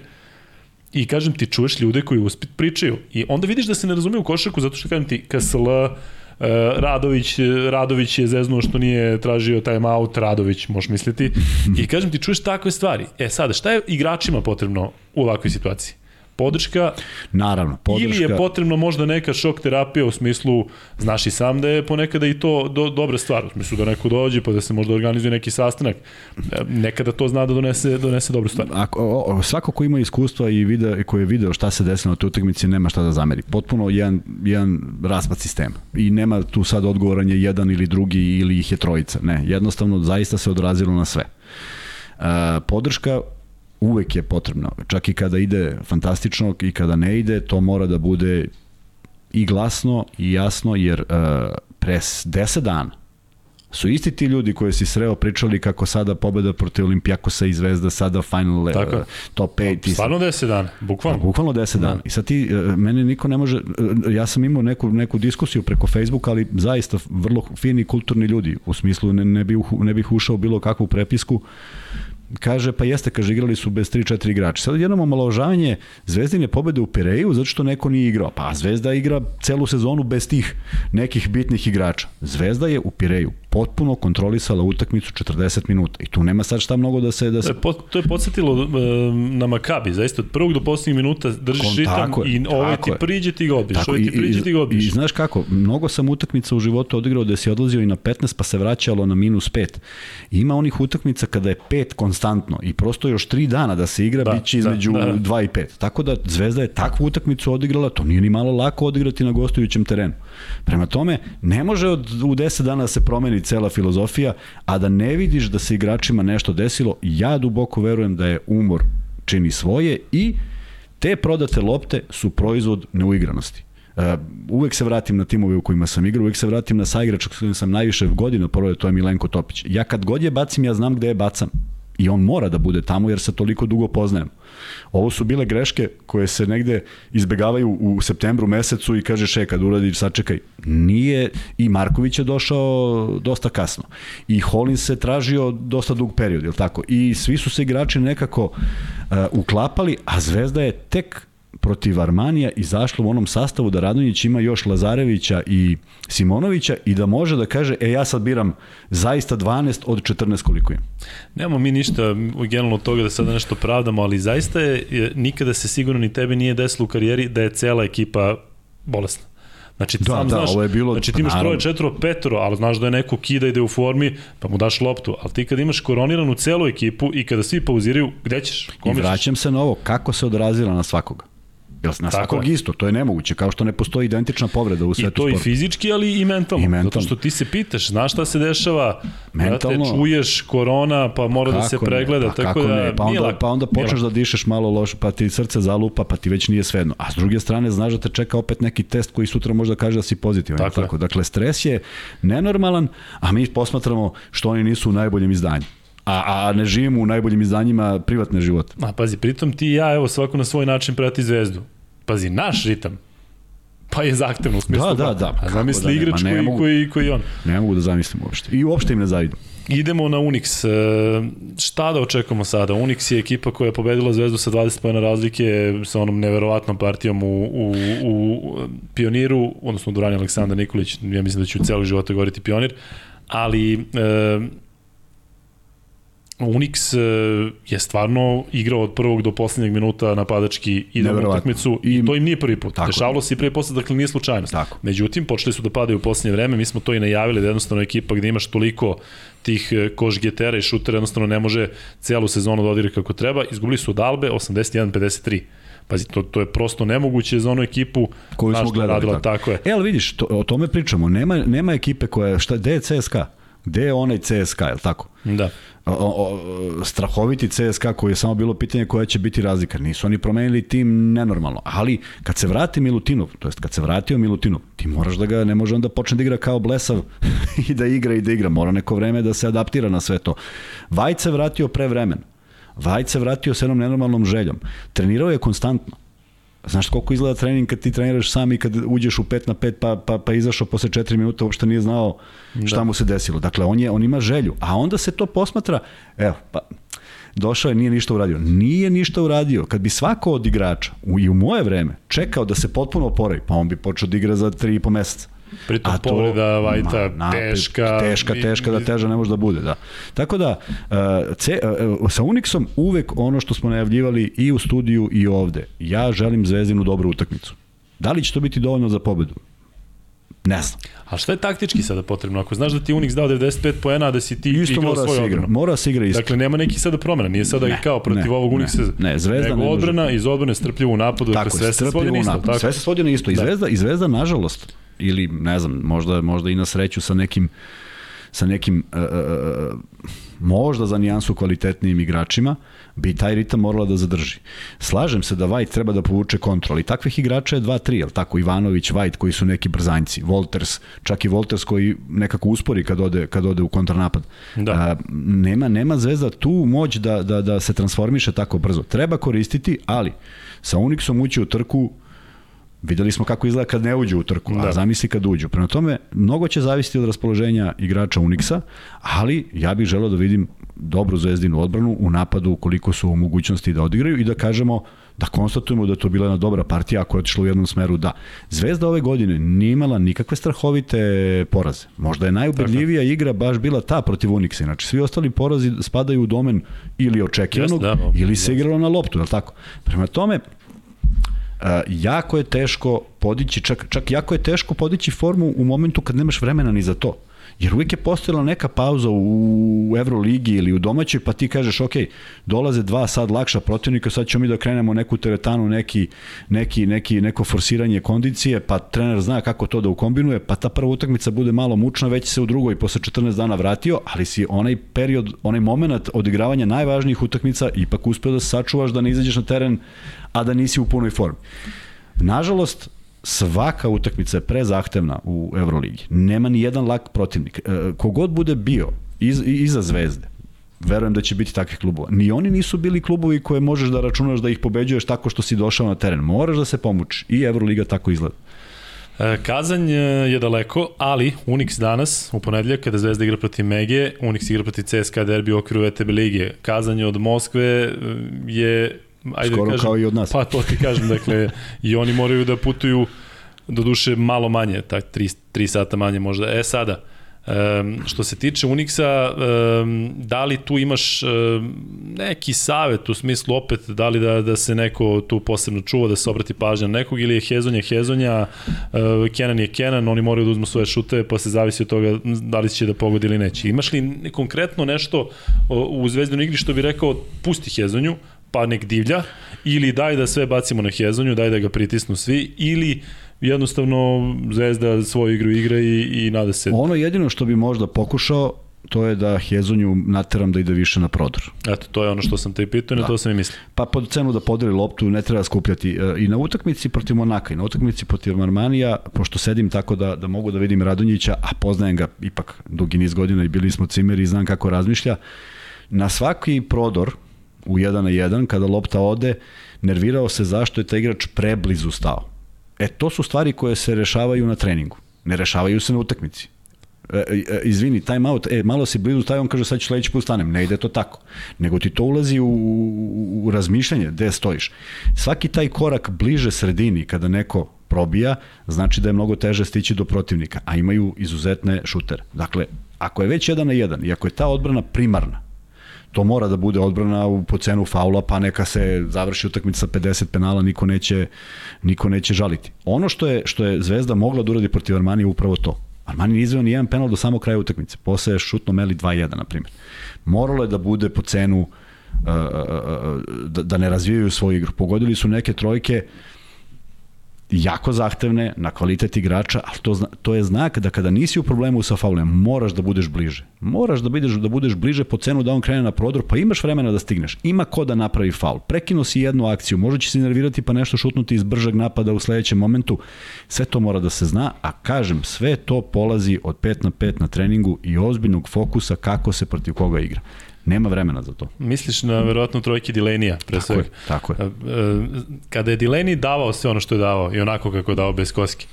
I kažem ti, čuješ ljude koji uspit pričaju. I onda vidiš da se ne razume u košarku zato što kažem ti, KSL, uh, Radović, Radović je zeznuo što nije tražio time out, Radović, možeš misliti. I kažem ti, čuješ takve stvari. E sada, šta je igračima potrebno u ovakvoj situaciji? Podrška. Naravno, podrška. Ili je potrebno možda neka šok terapija u smislu, znaš i sam da je ponekada i to do, dobra stvar, u smislu da neko dođe pa da se možda organizuje neki sastanak. Nekada to zna da donese, donese dobru stvar. Ako, o, o, svako ko ima iskustva i vide, ko je video šta se desilo na toj utakmici nema šta da zameri. Potpuno jedan, jedan raspad sistema. I nema tu sad odgovoranje jedan ili drugi ili ih je trojica. Ne, jednostavno zaista se odrazilo na sve. Uh, podrška uvek je potrebno. Čak i kada ide fantastično i kada ne ide, to mora da bude i glasno i jasno, jer uh, pre 10 dana su isti ti ljudi koje si sreo pričali kako sada pobeda protiv Olimpijakosa i Zvezda sada final uh, top 5 stvarno 10 dana bukvalno. Pa, bukvalno 10 dana. Da. i sad ti uh, mene niko ne može uh, ja sam imao neku neku diskusiju preko Facebooka ali zaista vrlo fini kulturni ljudi u smislu ne, ne bih ne bih ušao bilo kakvu prepisku kaže, pa jeste, kaže, igrali su bez 3-4 igrača. Sad jednom omalovažavanje Zvezdine pobede u Pireju zato što neko nije igrao. Pa Zvezda igra celu sezonu bez tih nekih bitnih igrača. Zvezda je u Pireju potpuno kontrolisala utakmicu 40 minuta i tu nema sad šta mnogo da se... Da se... To, je, to je podsjetilo uh, na Makabi, zaista od prvog do poslednjih minuta držiš ritam i ovaj ti priđe ti ga odbiš, ovaj ti priđe ti ga odbiš. I, I znaš kako, mnogo sam utakmica u životu odigrao da si odlazio i na 15 pa se vraćalo na minus 5. I ima onih utakmica kada je 5 konstantno i prosto još 3 dana da se igra da, biće da, između da, da. 2 i 5. Tako da Zvezda je takvu utakmicu odigrala, to nije ni malo lako odigrati na gostujućem terenu. Prema tome, ne može od, u 10 dana da se promeni cela filozofija, a da ne vidiš da se igračima nešto desilo, ja duboko verujem da je umor čini svoje i te prodate lopte su proizvod neuigranosti. Uh, uvek se vratim na timove u kojima sam igrao, uvek se vratim na saigrača kojim sam najviše godina prvo to je Milenko Topić. Ja kad god je bacim, ja znam gde je bacam i on mora da bude tamo jer se toliko dugo poznajem. Ovo su bile greške koje se negde izbegavaju u septembru mesecu i kažeš e kad uradiš sačekaj. Nije i Marković je došao dosta kasno. I Holin se tražio dosta dug period, je tako? I svi su se igrači nekako uh, uklapali, a Zvezda je tek protiv Armanija izašlo u onom sastavu da Radonjić ima još Lazarevića i Simonovića i da može da kaže, e ja sad biram zaista 12 od 14 koliko je. Nemamo mi ništa generalno od toga da sada nešto pravdamo, ali zaista je, nikada se sigurno ni tebi nije desilo u karijeri da je cela ekipa bolesna. Znači, da, sam da, znaš, ovo je bilo, znači ti imaš troje, četvro, petoro, ali znaš da je neko kida i da je u formi, pa mu daš loptu. Ali ti kad imaš koroniranu celu ekipu i kada svi pauziraju, gde ćeš? Kome I vraćam se na ovo, kako se odrazila na svakoga? Jel na svakog je. isto, to je nemoguće, kao što ne postoji identična povreda u svetu sporta. I to sporta. i fizički, ali i mentalno, I mentalno. Zato što ti se pitaš, znaš šta se dešava, mentalno, te čuješ korona, pa mora da se pregleda, pa tako da ne? Pa onda, pa onda počneš da dišeš malo loše, pa ti srce zalupa, pa ti već nije svejedno. A s druge strane, znaš da te čeka opet neki test koji sutra možda kaže da si pozitivan. Tako, tako. Dakle, stres je nenormalan, a mi posmatramo što oni nisu u najboljem izdanju a, a ne živimo u najboljim izdanjima privatne života. A pazi, pritom ti i ja, evo, svako na svoj način prati zvezdu. Pazi, naš ritam, pa je zahtevno u smislu. Da, da, da. A zamisli da igrač koji, mogu, koji, koji on. Ne mogu da zamislim uopšte. I uopšte im ne zavidim. Idemo na Unix. E, šta da očekujemo sada? Unix je ekipa koja je pobedila Zvezdu sa 20 pojena razlike sa onom neverovatnom partijom u, u, u Pioniru, odnosno u Durani Aleksandar Nikolić, ja mislim da će u celu života govoriti Pionir, ali e, Unix e, je stvarno igrao od prvog do poslednjeg minuta napadački ide u utakmicu i to im nije prvi put. Tako. Dešavalo se i prvi posle, dakle nije slučajnost. Tako. Međutim, počeli su da padaju u poslednje vreme, mi smo to i najavili da jednostavno ekipa gde imaš toliko tih e, košgetera i šutera jednostavno ne može celu sezonu da odigra kako treba. Izgubili su od Albe 81-53. Pazi, to, to je prosto nemoguće za onu ekipu koju smo gledali. Radila, tako. tako je. E, ali vidiš, to, o tome pričamo. Nema, nema ekipe koja, šta, gde je CSKA? Gde je onaj CSKA, je li tako? Da. O, o, strahoviti CSKA koji je samo bilo pitanje koja će biti razlika. Nisu oni promenili tim nenormalno. Ali kad se vrati Milutinov, to jest kad se vratio Milutinov, ti moraš da ga, ne može onda počne da igra kao blesav i da igra i da igra. Mora neko vreme da se adaptira na sve to. Vajt se vratio pre vremena. Vajt se vratio s jednom nenormalnom željom. Trenirao je konstantno. Znaš koliko izgleda trening kad ti treniraš sam i kad uđeš u 5 na 5 pa, pa, pa izašao posle 4 minuta uopšte nije znao šta da. mu se desilo. Dakle, on, je, on ima želju. A onda se to posmatra, evo, pa, došao je, nije ništa uradio. Nije ništa uradio. Kad bi svako od igrača, u, i u moje vreme, čekao da se potpuno oporavi, pa on bi počeo da igra za 3,5 meseca. Pritom to, povreda Vajta ma, teška. Teška, teška, da teža ne može da bude, da. Tako da, uh, ce, uh, sa Unixom uvek ono što smo najavljivali i u studiju i ovde. Ja želim Zvezdinu dobru utakmicu. Da li će to biti dovoljno za pobedu? Ne znam. A šta je taktički sada potrebno? Ako znaš da ti Unix dao 95 poena, a da si ti isto igrao svoj odbranu. Mora se igra isto. Dakle, nema neki sada promena. Nije sada ne, kao protiv ne, ovog Unixa. Ne, ne, Zvezda nego ne odbrana, iz odbrane strpljivo u napadu. Dakle, tako, dakle, sve se svodi na isto. Tako. Sve se svodi na isto. I da. Zvezda, i Zvezda, nažalost, ili ne znam, možda, možda i na sreću sa nekim sa nekim uh, uh, možda za nijansu kvalitetnijim igračima, bi taj ritam morala da zadrži. Slažem se da White treba da povuče kontrol i takvih igrača je 2-3, jel tako, Ivanović, White koji su neki brzanjci, Wolters, čak i Wolters koji nekako uspori kad ode, kad ode u kontranapad. Da. A, nema, nema zvezda tu moć da, da, da se transformiše tako brzo. Treba koristiti, ali sa Unixom ući u trku Videli smo kako izgleda kad ne uđu u trku, da. a zamisli kad uđu. Prema tome, mnogo će zavisiti od raspoloženja igrača Unixa, ali ja bih želeo da vidim dobru zvezdinu odbranu u napadu koliko su u mogućnosti da odigraju i da kažemo da konstatujemo da je to bila jedna dobra partija ako je otišla u jednom smeru, da. Zvezda ove godine nije imala nikakve strahovite poraze. Možda je najubedljivija igra baš bila ta protiv Unixa. Znači, svi ostali porazi spadaju u domen ili očekivanog, da, ili se igralo na loptu, je tako? Prema tome, Uh, jako je teško podići, čak, čak jako je teško podići formu u momentu kad nemaš vremena ni za to. Jer uvijek je postojala neka pauza u Euroligi ili u domaćoj, pa ti kažeš, ok, dolaze dva sad lakša protivnika, sad ćemo mi da krenemo neku teretanu, neki, neki, neki, neko forsiranje kondicije, pa trener zna kako to da ukombinuje, pa ta prva utakmica bude malo mučna, već se u drugoj posle 14 dana vratio, ali si onaj period, onaj moment odigravanja najvažnijih utakmica ipak uspeo da sačuvaš da ne izađeš na teren, a da nisi u punoj formi. Nažalost, svaka utakmica je prezahtevna u Euroligi. Nema ni jedan lak protivnik. E, kogod bude bio iz, iza zvezde, verujem da će biti takvih klubova. Ni oni nisu bili klubovi koje možeš da računaš da ih pobeđuješ tako što si došao na teren. Moraš da se pomuči. I Euroliga tako izgleda. E, Kazanj e, je daleko, ali Unix danas, u ponedljak, kada Zvezda igra protiv Mege, Unix igra protiv CSKA derbi u okviru VTB lige. Kazanje od Moskve je ajde Skoro kažem, kao i od nas. Pa to ti kažem, dakle, i oni moraju da putuju do duše malo manje, tak 3, 3 sata manje možda. E sada, Um, što se tiče Unixa, um, da li tu imaš um, neki savet u smislu opet, da li da, da se neko tu posebno čuva, da se obrati pažnja na nekog ili je Hezonja Hezonja, uh, Kenan je Kenan, oni moraju da uzmu svoje šute, pa se zavisi od toga da li će da pogodi ili neće. Imaš li konkretno nešto u zvezdnoj igri što bi rekao, pusti Hezonju, pa nek divlja, ili daj da sve bacimo na Hezonju, daj da ga pritisnu svi, ili jednostavno Zvezda svoju igru igra i, i nada se. Ono jedino što bi možda pokušao, to je da Hezonju nateram da ide više na prodor. Eto, to je ono što sam te pitao i da. to sam i mislio. Pa pod cenu da podeli loptu ne treba skupljati. E, I na utakmici protiv Monaka i na utakmici protiv Marmanija, pošto sedim tako da, da mogu da vidim Radonjića, a poznajem ga ipak dugi niz godina i bili smo cimeri i znam kako razmišlja, na svaki prodor u 1 na 1, kada lopta ode, nervirao se zašto je taj igrač preblizu stao. E, to su stvari koje se rešavaju na treningu. Ne rešavaju se na utakmici. E, e, e izvini, time out, e, malo si blizu taj, on kaže sad ću sledeći put stanem. Ne ide to tako. Nego ti to ulazi u, u, u razmišljanje gde stojiš. Svaki taj korak bliže sredini kada neko probija, znači da je mnogo teže stići do protivnika, a imaju izuzetne šutere. Dakle, ako je već jedan na jedan i ako je ta odbrana primarna, to mora da bude odbrana u, po cenu faula, pa neka se završi utakmica sa 50 penala, niko neće, niko neće žaliti. Ono što je, što je Zvezda mogla da uradi protiv Armani je upravo to. Armani nije izveo ni jedan penal do samog kraja utakmice. Posle je šutno Meli 2-1, na primjer. Moralo je da bude po cenu uh, uh, uh, da, da ne razvijaju svoju igru. Pogodili su neke trojke uh, jako zahtevne na kvalitet igrača, ali to, to je znak da kada nisi u problemu sa faulem, moraš da budeš bliže. Moraš da budeš, da budeš bliže po cenu da on krene na prodor, pa imaš vremena da stigneš. Ima ko da napravi faul. Prekino si jednu akciju, možda će se nervirati pa nešto šutnuti iz bržeg napada u sledećem momentu. Sve to mora da se zna, a kažem, sve to polazi od 5 na 5 na treningu i ozbiljnog fokusa kako se protiv koga igra. Nema vremena za to. Misliš na verovatno trojke Dilenija, pre tako svega. Je, tako je. Kada je Dileni davao sve ono što je davao i onako kako je dao bez koski,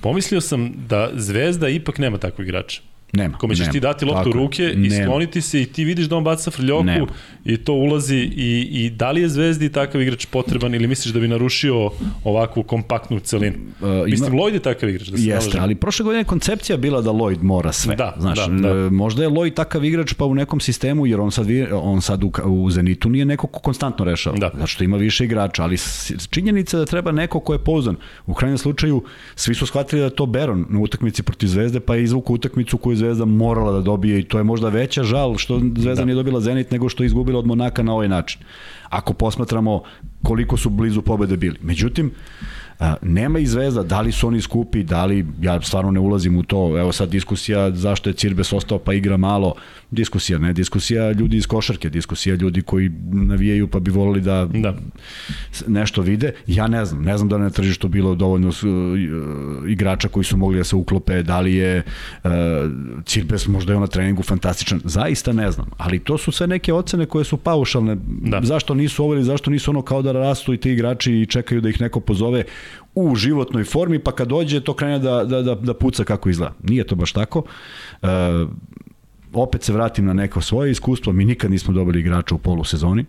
pomislio sam da Zvezda ipak nema takvog igrača. Nema. Kome ćeš nema. ti dati loptu u ruke i nema. skloniti se i ti vidiš da on baca frljoku nema. i to ulazi i, i da li je Zvezdi takav igrač potreban ili misliš da bi narušio ovakvu kompaktnu celinu? Uh, ima... Mislim, Lloyd je takav igrač. Da se Jeste, nalažem. ali prošle godine koncepcija bila da Lloyd mora sve. Da, Znaš, da, da. Možda je Lloyd takav igrač pa u nekom sistemu, jer on sad, on sad u, u Zenitu nije neko ko konstantno rešava. Da. Zato što ima više igrača, ali činjenica da treba neko ko je pouzdan. U krajnjem slučaju, svi su shvatili da je to Beron na utakmici protiv Zvezde, pa je izvuku utakmicu koju Zvezda morala da dobije i to je možda veća žal što Zvezda da. nije dobila Zenit nego što je izgubila od Monaka na ovaj način. Ako posmatramo koliko su blizu pobede bili. Međutim, A, nema i zvezda, da li su oni skupi, da li, ja stvarno ne ulazim u to, evo sad diskusija zašto je Cirbes ostao pa igra malo, diskusija, ne diskusija ljudi iz košarke, diskusija ljudi koji navijaju pa bi volili da, da. nešto vide, ja ne znam, ne znam da na tržištu bilo dovoljno uh, igrača koji su mogli da se uklope, da li je uh, Cirbes možda je on na treningu fantastičan, zaista ne znam, ali to su sve neke ocene koje su paušalne, da. zašto nisu ovo ili zašto nisu ono kao da rastu i ti igrači i čekaju da ih neko pozove, u životnoj formi, pa kad dođe to krene da, da, da, da puca kako izgleda. Nije to baš tako. E, opet se vratim na neko svoje iskustvo, mi nikad nismo dobili igrača u polusezoni,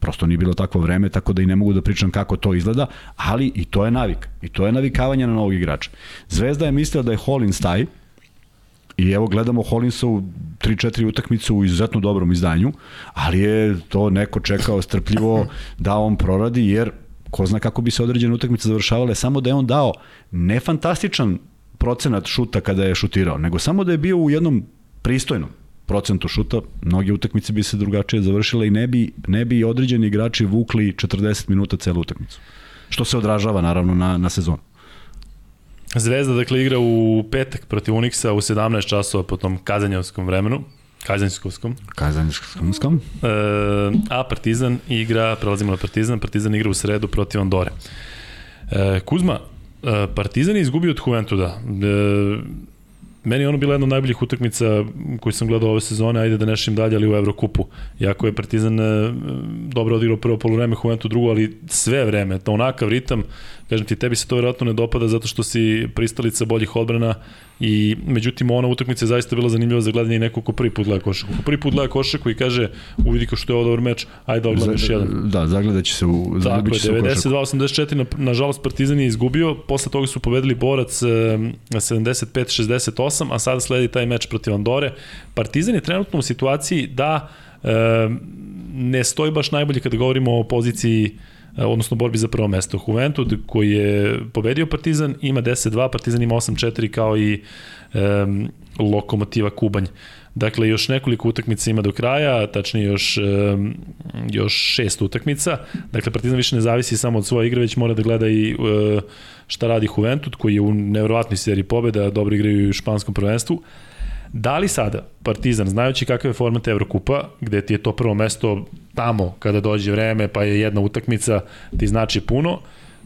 prosto nije bilo takvo vreme, tako da i ne mogu da pričam kako to izgleda, ali i to je navik. I to je navikavanje na novog igrača. Zvezda je mislila da je Hollins taj, I evo gledamo Hollinsa u 3-4 utakmice u izuzetno dobrom izdanju, ali je to neko čekao strpljivo da on proradi, jer ko zna kako bi se određene utakmice završavale, samo da je on dao ne fantastičan procenat šuta kada je šutirao, nego samo da je bio u jednom pristojnom procentu šuta, mnoge utakmice bi se drugačije završile i ne bi, ne bi određeni igrači vukli 40 minuta celu utakmicu. Što se odražava naravno na, na sezonu. Zvezda dakle igra u petak protiv Unixa u 17 časova po tom kazanjevskom vremenu. Kazanjskovskom. Kazanjskovskom. E, a Partizan igra, prelazimo na Partizan, Partizan igra u sredu protiv Andore. E, Kuzma, e, Partizan je izgubio od Juventuda. E, meni je ono bila jedna od najboljih utakmica koju sam gledao ove sezone, ajde da nešim dalje, ali u Evrokupu. Jako je Partizan e, dobro odigrao prvo polovreme, Juventus drugo, ali sve vreme, to onakav ritam, kažem ti, tebi se to vjerojatno ne dopada zato što si pristalica boljih odbrana i međutim ona utakmica je zaista bila zanimljiva za gledanje i neko ko prvi put gleda košarku. Ko prvi put gleda košarku i kaže uvidi kao što je ovo dobar meč, ajde da gledam još jedan. Da, zagledat će se u Tako je, 92-84, na, nažalost Partizan je izgubio, posle toga su pobedili Borac 75-68, a sada sledi taj meč protiv Andore. Partizan je trenutno u situaciji da e, ne stoji baš najbolje kada govorimo o poziciji E, odnosno borbi za prvo mesto. Juventud koji je pobedio Partizan ima 10-2, Partizan ima 8-4 kao i um, Lokomotiva Kubanj. Dakle, još nekoliko utakmica ima do kraja, tačnije još, um, još šest utakmica. Dakle, Partizan više ne zavisi samo od svoje igre, već mora da gleda i uh, šta radi Juventud, koji je u nevrovatnoj seriji pobeda, dobro igraju i u španskom prvenstvu. Uh, Da li sada Partizan, znajući kakav je format Evrokupa, gde ti je to prvo mesto tamo kada dođe vreme, pa je jedna utakmica, ti znači puno,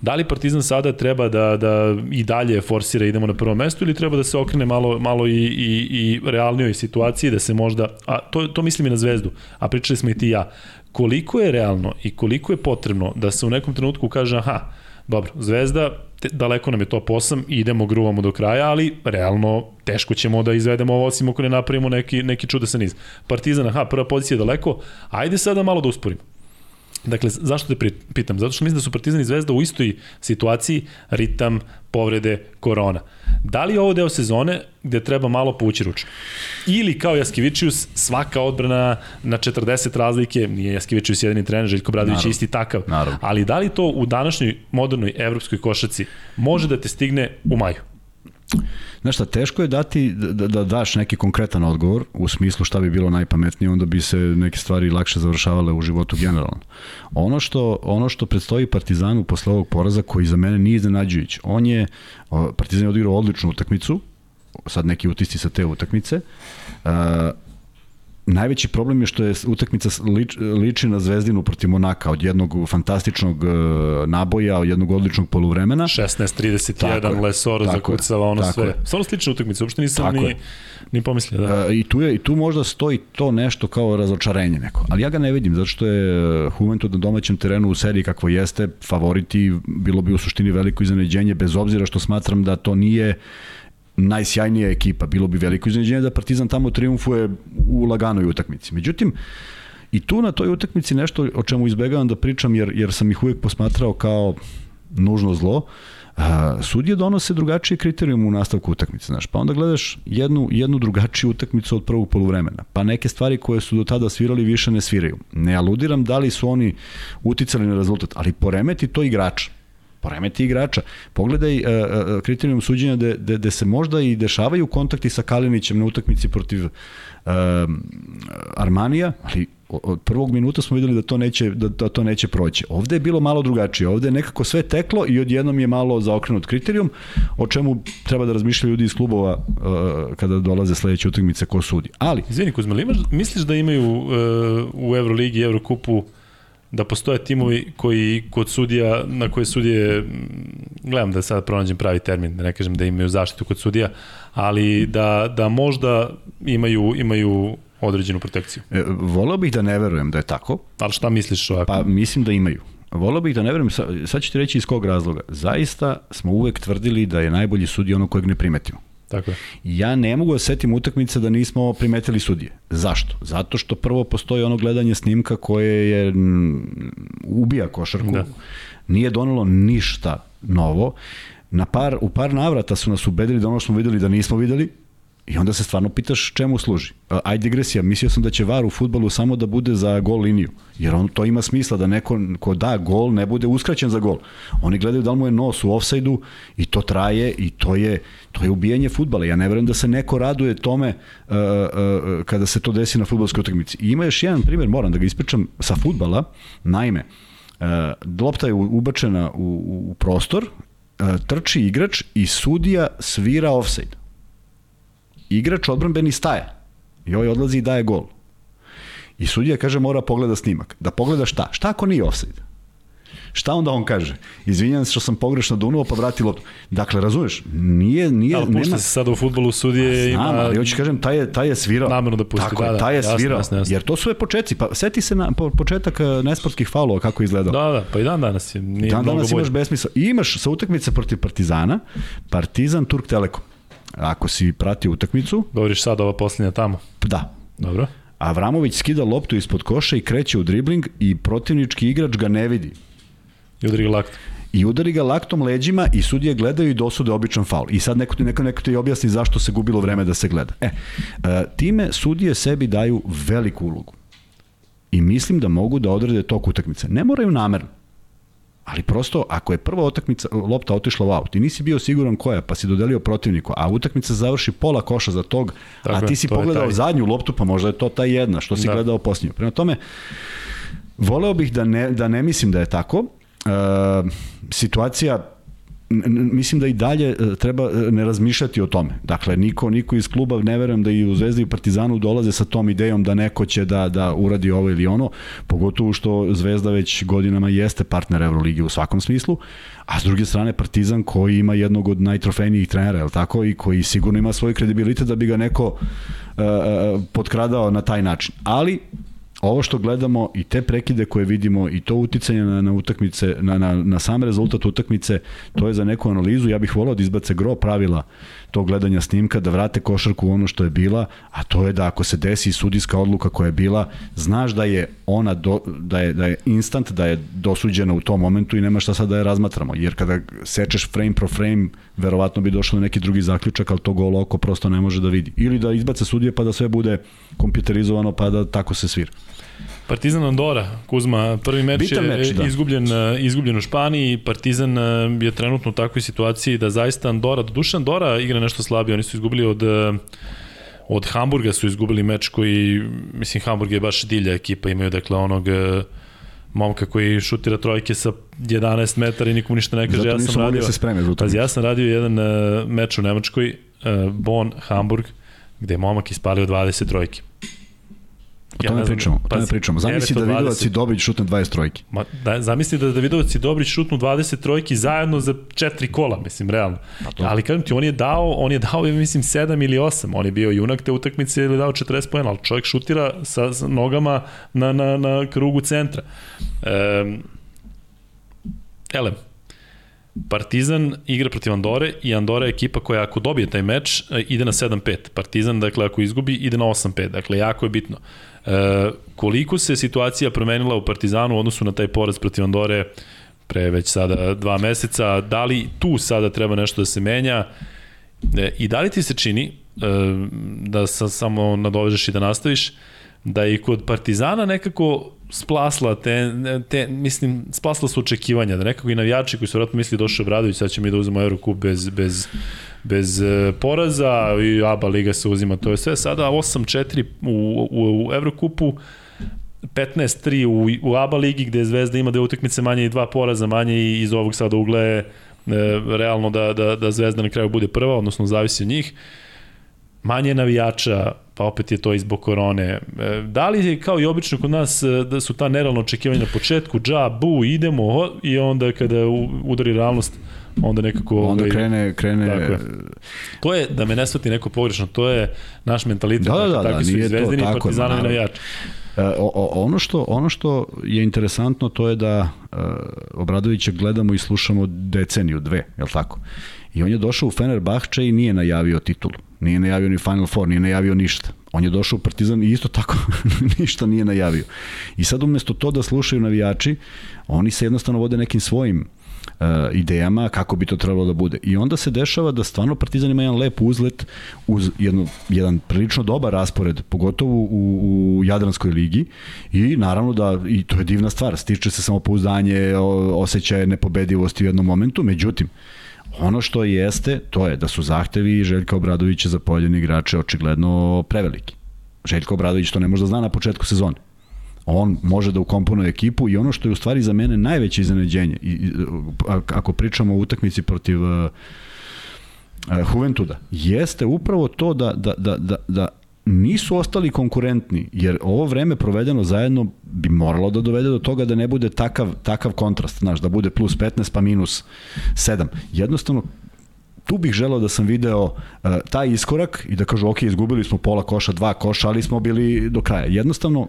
Da li Partizan sada treba da, da i dalje forsira idemo na prvo mesto ili treba da se okrene malo, malo i, i, i realnijoj situaciji da se možda, a to, to mislim i na zvezdu, a pričali smo i ti ja, koliko je realno i koliko je potrebno da se u nekom trenutku kaže aha, dobro, zvezda te, daleko nam je top 8 i idemo gruvamo do kraja, ali realno teško ćemo da izvedemo ovo osim ako ne napravimo neki, neki čudesan niz. Partizan, aha, prva pozicija je daleko, ajde sada malo da usporimo. Dakle, zašto te pitam? Zato što mislim da su Partizan i Zvezda u istoj situaciji, ritam, povrede, korona. Da li je ovo deo sezone gde treba malo povući ručnu? Ili kao Jaskivičius, svaka odbrana na 40 razlike, nije Jaskivičius jedini trener, Željko Bradović je isti takav, naravno. ali da li to u današnjoj modernoj evropskoj košaci može da te stigne u maju? Znaš šta, teško je dati da, da, da daš neki konkretan odgovor u smislu šta bi bilo najpametnije, onda bi se neke stvari lakše završavale u životu generalno. Ono što, ono što predstoji Partizanu posle ovog poraza, koji za mene nije iznenađujući, on je, Partizan je odigrao odličnu utakmicu, sad neki utisci sa te utakmice, uh, najveći problem je što je utakmica lič, liči na Zvezdinu protiv Monaka od jednog fantastičnog uh, naboja, od jednog odličnog poluvremena. 16-31 Lesor zakucava ono sve. Samo slična utakmica, uopšte nisam tako ni, je. ni pomislio. Da. Uh, I tu, je, I tu možda stoji to nešto kao razočarenje neko. Ali ja ga ne vidim, zato što je Juventud na domaćem terenu u seriji kakvo jeste, favoriti, bilo bi u suštini veliko iznenađenje, bez obzira što smatram da to nije najsjajnija ekipa. Bilo bi veliko iznenađenje da Partizan tamo triumfuje u laganoj utakmici. Međutim, i tu na toj utakmici nešto o čemu izbegavam da pričam jer, jer sam ih uvijek posmatrao kao nužno zlo, a, sudije donose drugačije kriterijum u nastavku utakmice, znaš, pa onda gledaš jednu, jednu drugačiju utakmicu od prvog poluvremena, pa neke stvari koje su do tada svirali više ne sviraju. Ne aludiram da li su oni uticali na rezultat, ali poremeti to igrača poremeti igrača. Pogledaj uh, kriterijum suđenja gde, gde se možda i dešavaju kontakti sa Kalinićem na utakmici protiv uh, Armanija, ali od prvog minuta smo videli da to neće da, da to neće proći. Ovde je bilo malo drugačije. Ovde je nekako sve teklo i odjednom je malo zaokrenut kriterijum o čemu treba da razmišljaju ljudi iz klubova uh, kada dolaze sledeće utakmice ko sudi. Ali Izvini Kuzma, imaš, misliš da imaju uh, u Euroligi i Evrokupu da postoje timovi koji kod sudija, na koje sudije, gledam da sad pronađem pravi termin, da ne kažem da imaju zaštitu kod sudija, ali da, da možda imaju, imaju određenu protekciju. E, volao bih da ne verujem da je tako. Ali šta misliš ovako? Pa mislim da imaju. Volao bih da ne verujem, sad ću ti reći iz kog razloga. Zaista smo uvek tvrdili da je najbolji sudija ono kojeg ne primetimo. Tako je. Ja ne mogu da setim utakmice da nismo primetili sudije. Zašto? Zato što prvo postoji ono gledanje snimka koje je ubija košarku. Da. Nije donelo ništa novo. Na par, u par navrata su nas ubedili da ono što smo videli da nismo videli, I onda se stvarno pitaš čemu služi. Ajde digresija, mislio sam da će VAR u futbolu samo da bude za gol liniju, jer on to ima smisla da neko ko da gol ne bude uskraćen za gol. Oni gledaju da li mu je nos u ofsajdu i to traje i to je to je ubijanje fudbala. Ja ne verujem da se neko raduje tome uh, uh, kada se to desi na fudbalskoj utakmici. I ima još jedan primjer, moram da ga ispričam sa fudbala. Naime, uh, lopta je ubačena u, u prostor, uh, trči igrač i sudija svira ofsajd igrač odbranbeni staje i ovaj odlazi i daje gol. I sudija kaže mora pogleda snimak. Da pogleda šta? Šta ako nije offside? Šta onda on kaže? Izvinjam se što sam pogrešno dunuo, pa vrati loptu. Dakle, razumeš, nije... nije ali pušta nema... se sada u futbolu sudije Znam, ima... ali hoću kažem, taj je, taj je svirao. Namerno da pusti, Tako da, da, taj je jasno, svirao. Jasno, jasno. Jer to su je početci. Pa seti se na po, početak eh, nesportskih faulova kako je izgledao. Da, da, pa i dan danas je. Nije dan danas imaš besmisla. I imaš sa utakmice protiv Partizana, Partizan Turk Telekom. Ako si pratio utakmicu... Govoriš sad ova posljednja tamo. Da. Dobro. Avramović skida loptu ispod koša i kreće u dribling i protivnički igrač ga ne vidi. I udari ga laktom. I udari ga laktom leđima i sudije gledaju i dosude običan faul. I sad neko, neko, neko ti objasni zašto se gubilo vreme da se gleda. E, e, time sudije sebi daju veliku ulogu. I mislim da mogu da odrede tok utakmice. Ne moraju namerno. Ali prosto, ako je prva utakmica, lopta otišla u aut i nisi bio siguran koja, pa si dodelio protivniku, a utakmica završi pola koša za tog, Tako a ti si pogledao zadnju loptu, pa možda je to ta jedna, što si da. gledao posljednju. Prema tome, voleo bih da ne, da ne mislim da je tako. E, situacija mislim da i dalje e, treba e, ne razmišljati o tome. Dakle, niko, niko iz kluba, ne verujem da i u Zvezdi i Partizanu dolaze sa tom idejom da neko će da, da uradi ovo ili ono, pogotovo što Zvezda već godinama jeste partner Euroligi u svakom smislu, a s druge strane Partizan koji ima jednog od najtrofejnijih trenera, je tako, i koji sigurno ima svoj kredibilitet da bi ga neko uh, potkradao na taj način. Ali, ovo što gledamo i te prekide koje vidimo i to uticanje na, na utakmice, na, na, na sam rezultat utakmice, to je za neku analizu. Ja bih volao da izbace gro pravila tog gledanja snimka, da vrate košarku u ono što je bila, a to je da ako se desi sudijska odluka koja je bila, znaš da je ona do, da je, da je instant, da je dosuđena u tom momentu i nema šta sad da je razmatramo. Jer kada sečeš frame pro frame, verovatno bi došlo na neki drugi zaključak, ali to gol oko prosto ne može da vidi. Ili da izbace sudije pa da sve bude kompjuterizovano pa da tako se svira. Partizan Andora, Kuzma, prvi meč Bitan je meč, da. izgubljen, e, izgubljen u Španiji, Partizan e, je trenutno u takvoj situaciji da zaista Andora, do duše Andora igra nešto slabije, oni su izgubili od e, od Hamburga su izgubili meč koji, mislim, Hamburg je baš dilja ekipa, imaju dakle onog momka koji šutira trojke sa 11 metara i nikom ništa ne kaže. Zato ja sam radio, se spreme za ja sam radio jedan uh, meč u Nemačkoj, uh, Bonn, Hamburg, gde je momak ispalio 20 trojke. O tome ja pričamo, o tome pričamo. Zamisli da Davidovac i Dobrić šutne 20 trojki. Ma, da, zamisli da Davidovac i Dobrić šutnu 20 trojki zajedno za četiri kola, mislim, realno. Pa Ali kažem ti, on je dao, on je dao, mislim, 7 ili 8. On je bio junak te utakmice ili dao 40 pojena, ali čovjek šutira sa, sa nogama na, na, na krugu centra. Um, elem, Partizan igra protiv Andore i Andora je ekipa koja ako dobije taj meč e, ide na 7-5. Partizan, dakle, ako izgubi, ide na 8-5. Dakle, jako je bitno. E, koliko se situacija promenila u Partizanu u odnosu na taj poraz protiv Andore pre već sada dva meseca, da li tu sada treba nešto da se menja e, i da li ti se čini, e, da sa, samo nadovežeš i da nastaviš, da je i kod Partizana nekako splasla te, te, mislim, splasla su očekivanja, da nekako i navijači koji su vratno mislili došao Bradović, sad ćemo mi da uzmemo Eurocup bez, bez, bez e, poraza i ABA liga se uzima, to je sve sada 8-4 u, u, u Eurocupu, 15-3 u, u ABA ligi gde Zvezda ima dve utakmice manje i dva poraza manje i iz ovog sada ugla je e, realno da, da, da Zvezda na kraju bude prva, odnosno zavisi od njih. Manje navijača, pa opet je to i zbog korone. E, da li je kao i obično kod nas e, da su ta nerealna očekivanja na početku, dža, bu, idemo i onda kada udari realnost onda nekako onda ovaj, krene krene tako je. to je da me ne shvati neko pogrešno to je naš mentalitet da, da, da, takvi da, su i zvezdini i partizanovi navijači E, o, o, ono, što, ono što je interesantno to je da uh, Obradovića gledamo i slušamo deceniju, dve, je li tako? I on je došao u Fenerbahče i nije najavio titulu. Nije najavio ni Final Four, nije najavio ništa. On je došao u Partizan i isto tako ništa nije najavio. I sad umesto to da slušaju navijači, oni se jednostavno vode nekim svojim uh, idejama kako bi to trebalo da bude. I onda se dešava da stvarno Partizan ima jedan lep uzlet uz jedno, jedan prilično dobar raspored, pogotovo u, u Jadranskoj ligi i naravno da, i to je divna stvar, stiče se samopouzdanje, osjećaje nepobedivosti u jednom momentu, međutim, ono što jeste, to je da su zahtevi Željka Obradovića za pojedine igrače očigledno preveliki. Željko Obradović to ne može da zna na početku sezone on može da ukomponuje ekipu i ono što je u stvari za mene najveće iznenađenje, i, ako pričamo o utakmici protiv uh, uh, Juventuda, jeste upravo to da, da, da, da, da nisu ostali konkurentni, jer ovo vreme provedeno zajedno bi moralo da dovede do toga da ne bude takav, takav kontrast, znaš, da bude plus 15 pa minus 7. Jednostavno, tu bih želeo da sam video uh, taj iskorak i da kažu ok, izgubili smo pola koša, dva koša, ali smo bili do kraja. Jednostavno, uh,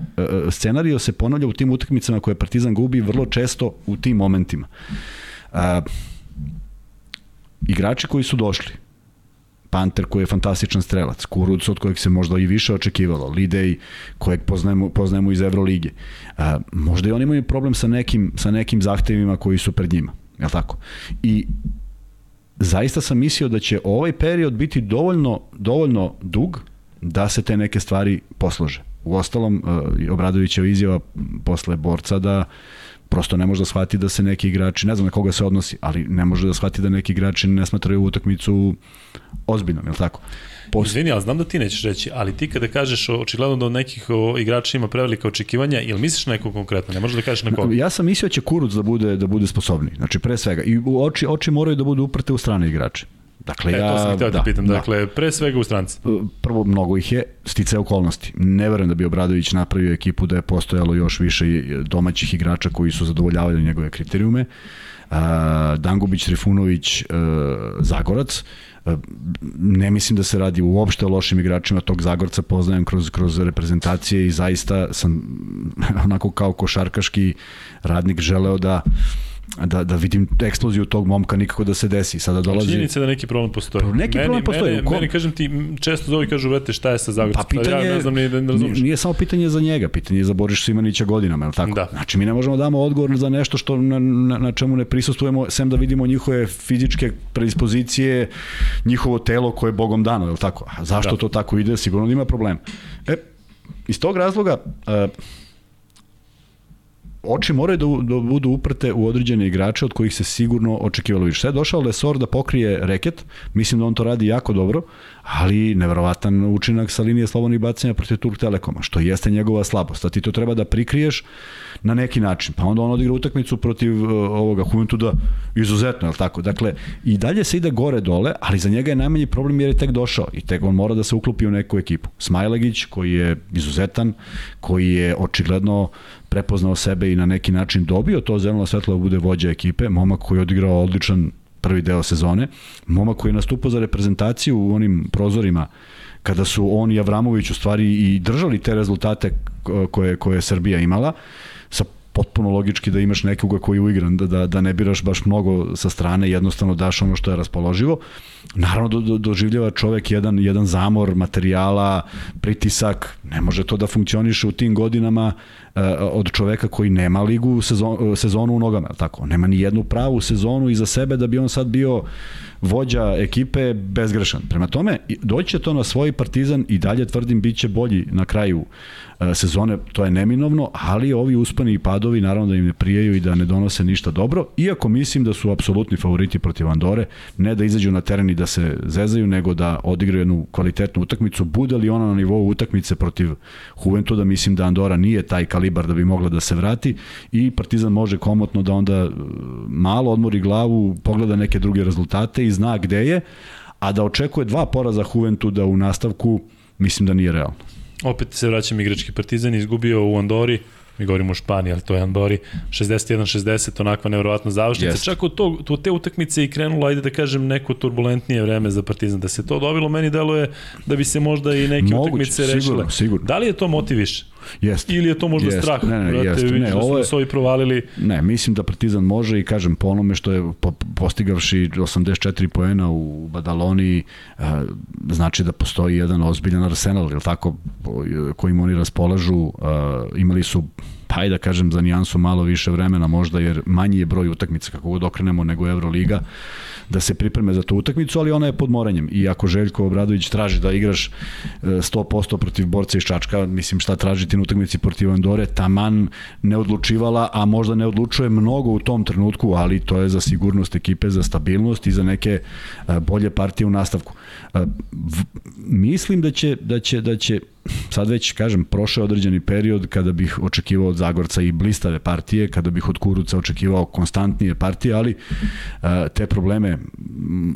scenario se ponavlja u tim utakmicama koje Partizan gubi vrlo često u tim momentima. Uh, igrači koji su došli, Panter koji je fantastičan strelac, Kuruc od kojeg se možda i više očekivalo, Lidej kojeg poznajemo, poznajemo iz Evrolige. A, možda i oni imaju problem sa nekim, sa nekim zahtevima koji su pred njima, je tako? I zaista sam mislio da će ovaj period biti dovoljno, dovoljno dug da se te neke stvari poslože. U ostalom, uh, Obradovićeva izjava posle borca da prosto ne može da shvati da se neki igrači, ne znam na koga se odnosi, ali ne može da shvati da neki igrači ne smatraju utakmicu ozbiljnom, je li tako? Post... Izvini, ali znam da ti nećeš reći, ali ti kada kažeš očigledno da od nekih igrača ima prevelika očekivanja, ili misliš na nekog konkretno? Ne možeš da kažeš na koga? Ja sam mislio da će Kuruc da bude, da bude sposobni. Znači, pre svega. I oči, oči moraju da budu uprte u strane igrače. Dakle, e, ja, to sam htio da, da pitam, da. dakle, pre svega u stranci. Prvo, mnogo ih je, stice okolnosti. Ne verujem da bi Obradović napravio ekipu da je postojalo još više domaćih igrača koji su zadovoljavali njegove kriterijume. Uh, Dangubić, Trifunović, uh, Zagorac. Ne mislim da se radi uopšte o lošim igračima tog Zagorca, poznajem kroz, kroz reprezentacije i zaista sam onako kao košarkaški radnik želeo da uh, da, da vidim eksploziju tog momka nikako da se desi. Sada dolazi... Činjenica da neki problem postoji. Neki meni, problem postoji. Meni, meni, kažem ti, često zovi kažu, vrete, šta je sa Zagorcem? Pa pitanje, ja ne znam ni da ne razumiješ. Nije samo pitanje za njega, pitanje je za Boriš Simanića godinama, je li tako? Da. Znači, mi ne možemo da damo odgovor za nešto što na, na, na čemu ne prisustujemo, sem da vidimo njihove fizičke predispozicije, njihovo telo koje je Bogom dano, je li tako? A zašto da. to tako ide? Sigurno da ima problem. E, iz tog razloga, uh, oči moraju da, da budu uprte u određene igrače od kojih se sigurno očekivalo više. Sve je došao Lesor da pokrije reket, mislim da on to radi jako dobro, ali neverovatan učinak sa linije slobodnih bacanja protiv Turk Telekoma, što jeste njegova slabost. A ti to treba da prikriješ na neki način. Pa onda on odigra utakmicu protiv uh, ovoga Juventuda izuzetno, je tako? Dakle, i dalje se ide gore dole, ali za njega je najmanji problem jer je tek došao i tek on mora da se uklopi u neku ekipu. Smajlegić, koji je izuzetan, koji je očigledno prepoznao sebe i na neki način dobio to zeleno svetlo da bude vođa ekipe, momak koji je odigrao odličan prvi deo sezone, momak koji je nastupao za reprezentaciju u onim prozorima kada su on i Avramović u stvari i držali te rezultate koje, koje je Srbija imala, sa potpuno logički da imaš nekoga koji je uigran, da, da, da ne biraš baš mnogo sa strane, jednostavno daš ono što je raspoloživo. Naravno, do, do, doživljava čovek jedan, jedan zamor materijala, pritisak, ne može to da funkcioniše u tim godinama od čoveka koji nema ligu sezon, sezonu u nogama, tako, nema ni jednu pravu sezonu iza sebe da bi on sad bio vođa ekipe bezgrešan. Prema tome, doći to na svoj partizan i dalje tvrdim biće bolji na kraju E, sezone, to je neminovno, ali ovi uspani i padovi naravno da im ne prijaju i da ne donose ništa dobro, iako mislim da su apsolutni favoriti protiv Andore, ne da izađu na teren i da se zezaju, nego da odigraju jednu kvalitetnu utakmicu, bude li ona na nivou utakmice protiv Juventuda, mislim da Andora nije taj kalibar da bi mogla da se vrati i Partizan može komotno da onda e, malo odmori glavu, pogleda neke druge rezultate i zna gde je, a da očekuje dva poraza Juventuda u nastavku, mislim da nije realno opet se vraćam igrački Partizan, izgubio u Andori, mi govorimo o Španiji, ali to je Andori, 61-60, onakva nevjerovatna završnica. Yes. Čak od, tog, od te utakmice i krenulo, ajde da kažem, neko turbulentnije vreme za Partizan. Da se to dobilo, meni deluje da bi se možda i neke Moguće, utakmice rešile. Sigurno, sigurno. Da li je to motiv Jeste. Ili je to možda jest. strah? Ne, ne, Brate, jeste. Ne, da ovo je, su provalili. Ne, mislim da Partizan može i kažem po onome što je po, postigavši 84 poena u Badaloni, a, znači da postoji jedan ozbiljan arsenal, je tako, kojim oni raspolažu, a, imali su pa da kažem za nijansu malo više vremena možda jer manji je broj utakmica kako god okrenemo nego Euroliga da se pripreme za tu utakmicu, ali ona je pod moranjem i ako Željko Obradović traži da igraš 100% e, protiv borca iz Čačka, mislim šta tražiti na utakmici protiv Andore, taman ne odlučivala, a možda ne odlučuje mnogo u tom trenutku, ali to je za sigurnost ekipe, za stabilnost i za neke e, bolje partije u nastavku. E, mislim da će, da će, da će sad već, kažem, prošao određeni period kada bih očekivao od Zagorca i blistave partije, kada bih od Kuruca očekivao konstantnije partije, ali uh, te probleme,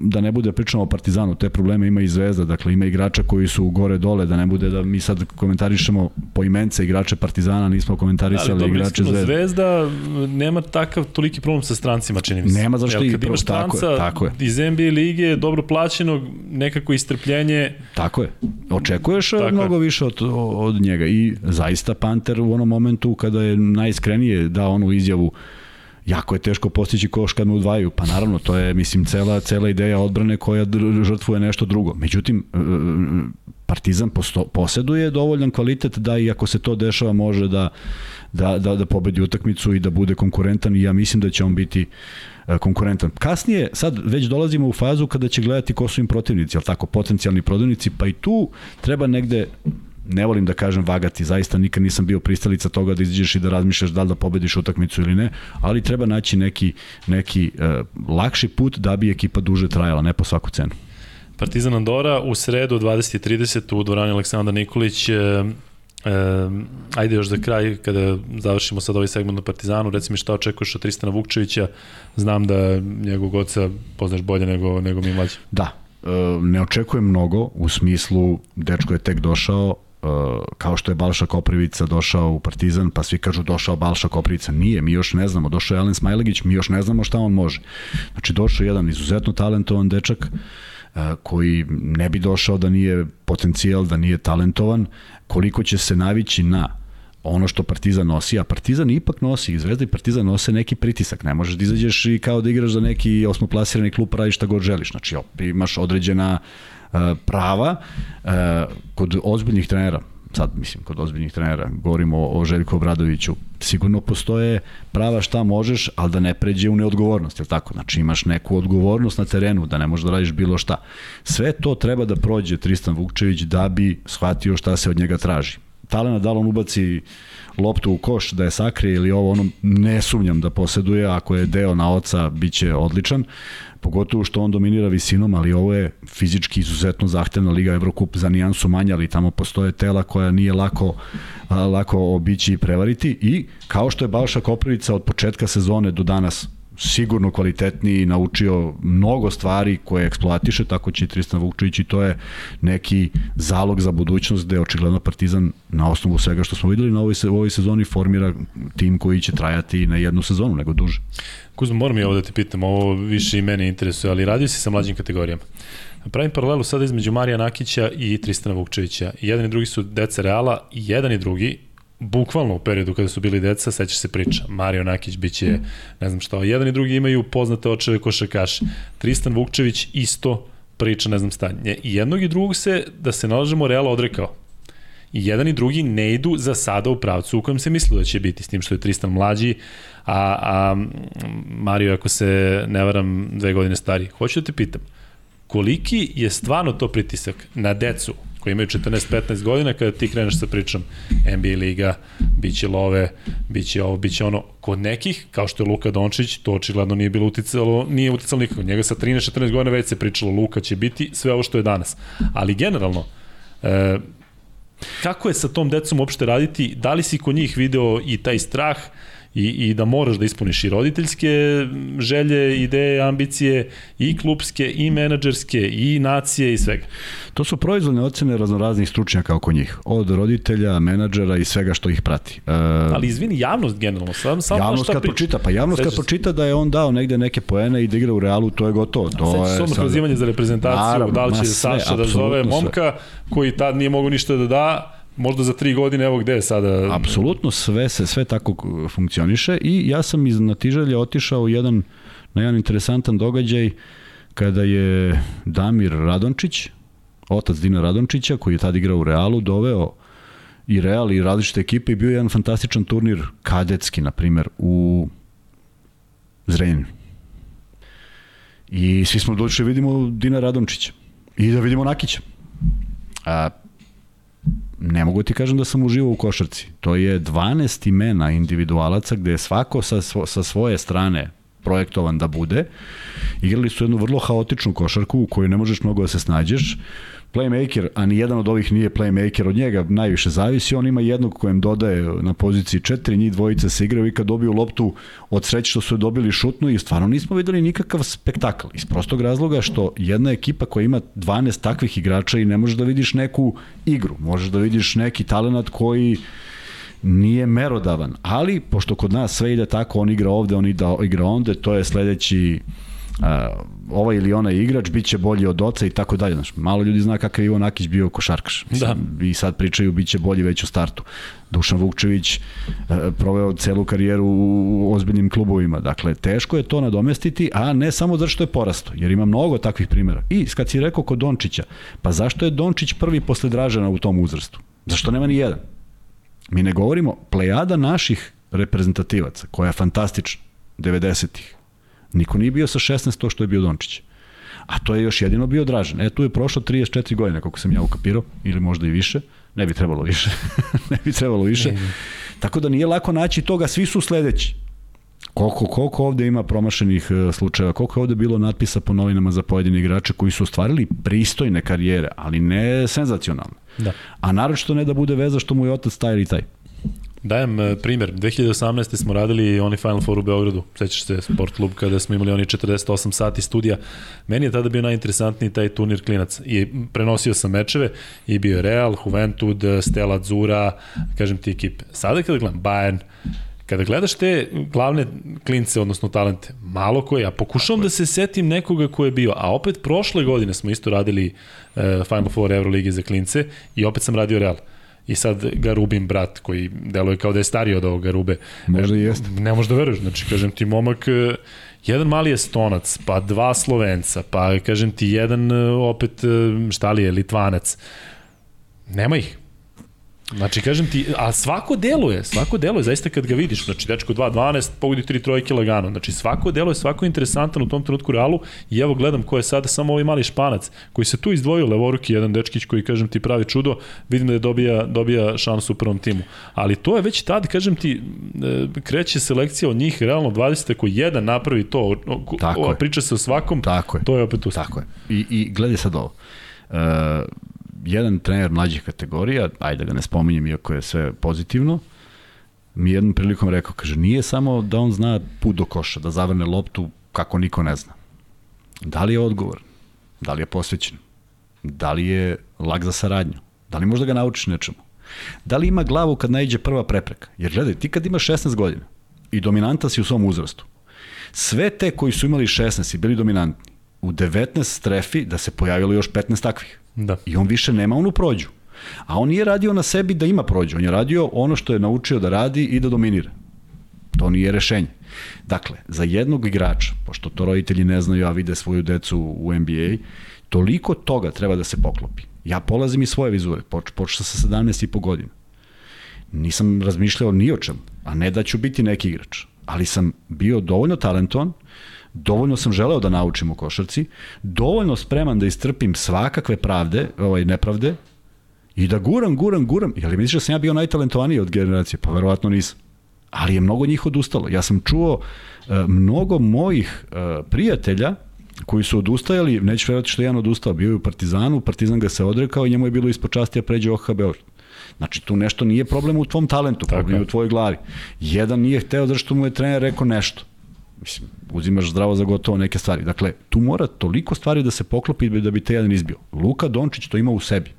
da ne bude pričano o Partizanu, te probleme ima i Zvezda, dakle ima igrača koji su gore dole, da ne bude da mi sad komentarišemo po imence igrače Partizana, nismo komentarisali ali, igrače Zvezda. Zvezda nema takav toliki problem sa strancima, čini mi se. Nema zašto i imaš tako, je, tako je. Iz NBA lige, dobro plaćenog, nekako istrpljenje. Tako je. Očekuješ tako mnogo je. više više od, od njega i zaista Panter u onom momentu kada je najiskrenije dao onu izjavu jako je teško postići koš kad me udvaju. Pa naravno, to je, mislim, cela, cela ideja odbrane koja žrtvuje nešto drugo. Međutim, e, Partizan posto, poseduje dovoljan kvalitet da i ako se to dešava može da, da, da, da pobedi utakmicu i da bude konkurentan i ja mislim da će on biti e, konkurentan. Kasnije, sad već dolazimo u fazu kada će gledati ko su im protivnici, ali tako, potencijalni protivnici, pa i tu treba negde ne volim da kažem vagati, zaista nikad nisam bio pristalica toga da izađeš i da razmišljaš da li da pobediš utakmicu ili ne, ali treba naći neki, neki uh, lakši put da bi ekipa duže trajala, ne po svaku cenu. Partizan Andora u sredu 20.30 u dvorani Aleksandar Nikolić e, e, ajde još za kraj kada završimo sad ovaj segment na Partizanu reci mi šta očekuješ od Tristana Vukčevića znam da njegovog oca poznaš bolje nego, nego mi mlađe da, e, ne očekujem mnogo u smislu dečko je tek došao kao što je Balša Koprivica došao u Partizan, pa svi kažu došao Balša Koprivica. Nije, mi još ne znamo. Došao je Alen Smajlegić, mi još ne znamo šta on može. Znači, došao je jedan izuzetno talentovan dečak, uh, koji ne bi došao da nije potencijal, da nije talentovan, koliko će se navići na ono što Partizan nosi, a Partizan ipak nosi, i Zvezda i Partizan nose neki pritisak, ne možeš da izađeš i kao da igraš za neki osmoplasirani klub, radiš šta god želiš, znači imaš određena prava kod ozbiljnih trenera sad mislim kod ozbiljnih trenera govorimo o, o Željku Obradoviću sigurno postoje prava šta možeš ali da ne pređe u neodgovornost je tako? Znači imaš neku odgovornost na terenu da ne možeš da radiš bilo šta. Sve to treba da prođe Tristan Vukčević da bi shvatio šta se od njega traži talena da li on ubaci loptu u koš da je sakrije ili ovo ono ne sumnjam da poseduje. Ako je deo na oca biće odličan. Pogotovo što on dominira visinom, ali ovo je fizički izuzetno zahtevna liga Evrokup za nijansu manja, ali tamo postoje tela koja nije lako, lako obići i prevariti. I kao što je Balša Koprivica od početka sezone do danas sigurno kvalitetniji, naučio mnogo stvari koje eksploatiše, tako će Tristan Vukčević i to je neki zalog za budućnost gde očigledno Partizan na osnovu svega što smo videli na ovoj, u ovoj sezoni formira tim koji će trajati na jednu sezonu, nego duže. Kuzma, moram i ovo da te pitam, ovo više i mene interesuje, ali radio si sa mlađim kategorijama. Pravim paralelu sada između Marija Nakića i Tristana Vukčevića. Jedan i drugi su deca Reala, jedan i drugi bukvalno u periodu kada su bili deca, sećaš se priča, Mario Nakić biće, ne znam šta, jedan i drugi imaju poznate očeve košarkaše. Tristan Vukčević isto priča, ne znam stanje. I jednog i drugog se, da se nalažemo, Real odrekao. I jedan i drugi ne idu za sada u pravcu u kojem se mislilo da će biti, s tim što je Tristan mlađi, a, a Mario, ako se ne varam, dve godine stari. Hoću da te pitam, koliki je stvarno to pritisak na decu koji imaju 14-15 godina kada ti kreneš sa pričom NBA liga, biće love, biće ovo, biće ono. Kod nekih, kao što je Luka Dončić, to očigledno nije bilo uticalo, nije uticalo nikako. Njega sa 13-14 godina već se pričalo Luka će biti sve ovo što je danas. Ali generalno, e, kako je sa tom decom uopšte raditi? Da li si kod njih video i taj strah? I, i da moraš da ispuniš i roditeljske želje, ideje, ambicije, i klubske, i menadžerske, i nacije i svega. To su proizvodne ocene raznoraznih stručnjaka oko njih, od roditelja, menadžera i svega što ih prati. E, Ali izvini, javnost generalno, sam, sam javnost kad priča. pročita, pa javnost kad pročita da je on dao negde neke poene i da igra u Realu, to je gotovo. To je sad... prozivanje za reprezentaciju, Naravno, da li će Saša da zove momka sve. koji tad nije mogu ništa da da, možda za tri godine, evo gde je sada. Apsolutno sve se sve tako funkcioniše i ja sam iz Natižalja otišao jedan, na jedan interesantan događaj kada je Damir Radončić, otac Dina Radončića, koji je tada igrao u Realu, doveo i Real i različite ekipe i bio je jedan fantastičan turnir kadetski, na primer, u Zrenjaninu. I svi smo došli da vidimo Dina Radončića i da vidimo Nakića. A, ne mogu ti kažem da sam uživao u košarci. To je 12 imena individualaca gde je svako sa, svo, sa svoje strane projektovan da bude. Igrali su jednu vrlo haotičnu košarku u kojoj ne možeš mnogo da se snađeš playmaker, a ni jedan od ovih nije playmaker, od njega najviše zavisi, on ima jednog kojem dodaje na poziciji četiri, njih dvojica se igraju i kad dobiju loptu od sreće što su dobili šutnu i stvarno nismo videli nikakav spektakl. Iz prostog razloga što jedna ekipa koja ima 12 takvih igrača i ne možeš da vidiš neku igru, možeš da vidiš neki talent koji nije merodavan, ali pošto kod nas sve ide tako, on igra ovde, on igra onde, to je sledeći ovaj ili onaj igrač biće bolji od oca i tako dalje. Znaš, malo ljudi zna kakav je Ivo Nakić bio košarkaš. Mislim, da. I sad pričaju biće bolji već u startu. Dušan Vukčević e, proveo celu karijeru u ozbiljnim klubovima. Dakle, teško je to nadomestiti, a ne samo zato što je porasto, jer ima mnogo takvih primjera. I kad si rekao kod Dončića, pa zašto je Dončić prvi posle Dražana u tom uzrastu? Zašto nema ni jedan? Mi ne govorimo, plejada naših reprezentativaca, koja je fantastična, 90-ih, Niko nije bio sa 16 to što je bio Dončić. A to je još jedino bio Dražan. E, tu je prošlo 34 godine, kako sam ja ukapirao, ili možda i više. Ne bi trebalo više. ne bi trebalo više. Ne, Tako da nije lako naći toga, svi su sledeći. Koliko, koliko ovde ima promašenih e, slučajeva, koliko je ovde bilo natpisa po novinama za pojedine igrače koji su ostvarili pristojne karijere, ali ne senzacionalne. Da. A naročito ne da bude veza što mu je otac taj i taj. Dajem uh, primer, 2018. smo radili oni Final Four u Beogradu, sećaš se Sport klub kada smo imali oni 48 sati studija. Meni je tada bio najinteresantniji taj turnir klinac i prenosio sam mečeve i bio je Real, Juventud, Stella Zura, kažem ti ekipe. Sada kada gledam Bayern, kada gledaš te glavne klince, odnosno talente, malo koje, ja pokušavam da se setim nekoga ko je bio, a opet prošle godine smo isto radili uh, Final Four Euroligi za klince i opet sam radio Real i sad Garubin brat koji deluje kao da je stariji od ovog Garube. Možda i jeste. Ne možeš da veruješ, znači kažem ti momak e, jedan mali Estonac, pa dva Slovenca, pa kažem ti jedan e, opet e, šta li je Litvanac. Nema ih. Znači, kažem ti, a svako deluje, svako deluje, zaista kad ga vidiš, znači, dečko 2.12, pogodi 3 trojke lagano, znači, svako deluje, svako je interesantan u tom trenutku realu i evo gledam ko je sada samo ovaj mali španac, koji se tu izdvojio levoruki, jedan dečkić koji, kažem ti, pravi čudo, vidim da je dobija, dobija šansu u prvom timu. Ali to je već tad, kažem ti, e, kreće selekcija od njih, realno 20 koji jedan napravi to, Tako ova priča se o svakom, Tako je. to je opet uspeh. Tako je. I, i gledaj sad ovo. Uh, jedan trener mlađih kategorija, ajde da ga ne spominjem iako je sve pozitivno, mi jednom prilikom rekao, kaže, nije samo da on zna put do koša, da zavrne loptu kako niko ne zna. Da li je odgovor? Da li je posvećen? Da li je lag za saradnju? Da li možda ga naučiš nečemu? Da li ima glavu kad najđe prva prepreka? Jer gledaj, ti kad imaš 16 godina i dominanta si u svom uzrastu, sve te koji su imali 16 i bili dominantni, u 19 strefi da se pojavilo još 15 takvih. Da. I on više nema onu prođu. A on nije radio na sebi da ima prođu, on je radio ono što je naučio da radi i da dominira. To nije rešenje. Dakle, za jednog igrača, pošto to roditelji ne znaju, a vide svoju decu u NBA, toliko toga treba da se poklopi. Ja polazim iz svoje vizure, poč, počeo sa 17 i po godina. Nisam razmišljao ni o čemu, a ne da ću biti neki igrač. Ali sam bio dovoljno talentovan, dovoljno sam želeo da naučim u košarci, dovoljno spreman da istrpim svakakve pravde, ovaj, nepravde, i da guram, guram, guram. Jel misliš da sam ja bio najtalentovaniji od generacije? Pa verovatno nisam. Ali je mnogo njih odustalo. Ja sam čuo uh, mnogo mojih uh, prijatelja koji su odustajali, neću verovati što je jedan odustao, bio je u Partizanu, Partizan ga se odrekao i njemu je bilo ispod časti da pređe Beograd. Znači, tu nešto nije problem u tvom talentu, problem je u tvojoj glavi. Jedan nije hteo zašto mu je trener rekao nešto. Mislim, uzimaš zdravo za gotovo neke stvari. Dakle, tu mora toliko stvari da se poklopi da bi te jedan izbio. Luka Dončić to ima u sebi.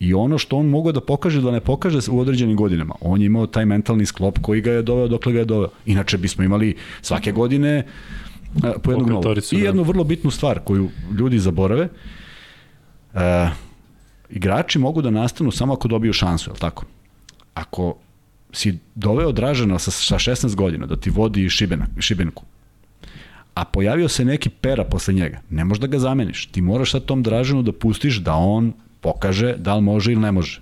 I ono što on mogao da pokaže da ne pokaže u određenim godinama, on je imao taj mentalni sklop koji ga je doveo dokle ga je doveo. Inače bismo imali svake godine po jednog novog. I da. jednu vrlo bitnu stvar koju ljudi zaborave, uh, igrači mogu da nastanu samo ako dobiju šansu, je li tako? Ako si doveo Dražena sa, sa 16 godina da ti vodi Šibena, Šibenku, a pojavio se neki pera posle njega, ne možeš da ga zameniš. Ti moraš sad tom Draženu da pustiš da on pokaže da li može ili ne može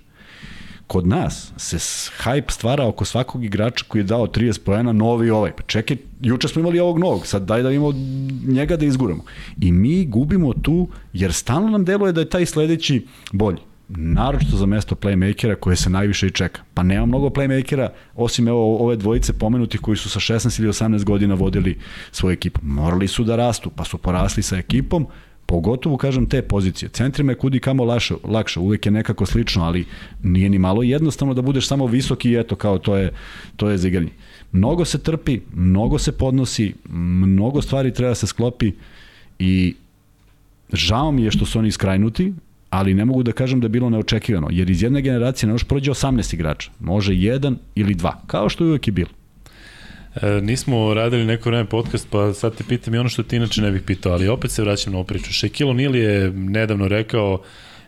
kod nas se hype stvara oko svakog igrača koji je dao 30 poena, novi ovaj. Pa čekaj, juče smo imali ovog novog, sad daj da imamo njega da izguramo. I mi gubimo tu, jer stalno nam deluje da je taj sledeći bolji naročito za mesto playmakera koje se najviše i čeka. Pa nema mnogo playmakera, osim evo ove dvojice pomenutih koji su sa 16 ili 18 godina vodili svoju ekipu. Morali su da rastu, pa su porasli sa ekipom, Pogotovo, kažem, te pozicije. Centrima je kudi kamo lakše, lakše, uvek je nekako slično, ali nije ni malo jednostavno da budeš samo visoki i eto, kao to je, to je zigranje. Mnogo se trpi, mnogo se podnosi, mnogo stvari treba se sklopi i žao mi je što su oni iskrajnuti, ali ne mogu da kažem da je bilo neočekivano, jer iz jedne generacije ne još prođe 18 igrača, može jedan ili dva, kao što je uvek i bilo. E, nismo radili neko vreme podcast, pa sad te pitam i ono što ti inače ne bih pitao, ali opet se vraćam na ovu priču. Shaquille O'Neal je nedavno rekao,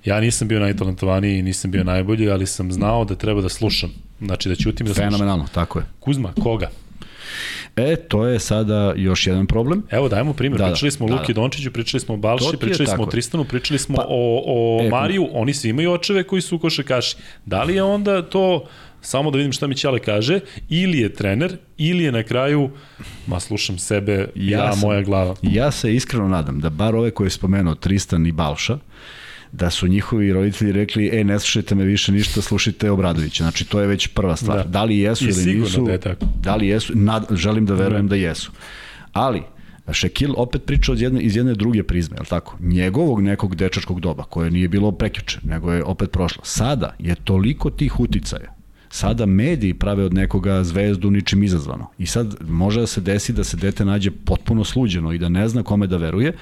ja nisam bio najtalentovaniji i nisam bio najbolji, ali sam znao da treba da slušam. Znači da ćutim da slušam. Fenomenalno, tako je. Kuzma, koga? E, to je sada još jedan problem. Evo, dajmo primjer. Da, da. pričali smo o da, Luki da. Dončiću, pričali smo o Balši, pričali smo o Tristanu, pričali smo pa, o, o e, Mariju. Oni svi imaju očeve koji su u košakaši. Da li je onda to samo da vidim šta mi Ćale kaže, ili je trener, ili je na kraju, ma slušam sebe, ja, ja sam, moja glava. Ja se iskreno nadam da bar ove koje je spomenuo Tristan i Balša, da su njihovi roditelji rekli, e, ne slušajte me više ništa, slušajte Obradovića. Znači, to je već prva stvar. Da, da li jesu I ili nisu, da, je tako. da li jesu, nad, želim da verujem da, da jesu. Ali, Šekil opet priča od jedne, iz jedne druge prizme, je tako? Njegovog nekog dečačkog doba, koje nije bilo prekjuče, nego je opet prošlo. Sada je toliko tih uticaja Sada mediji prave od nekoga zvezdu ničim izazvano. I sad može da se desi da se dete nađe potpuno sluđeno i da ne zna kome da veruje,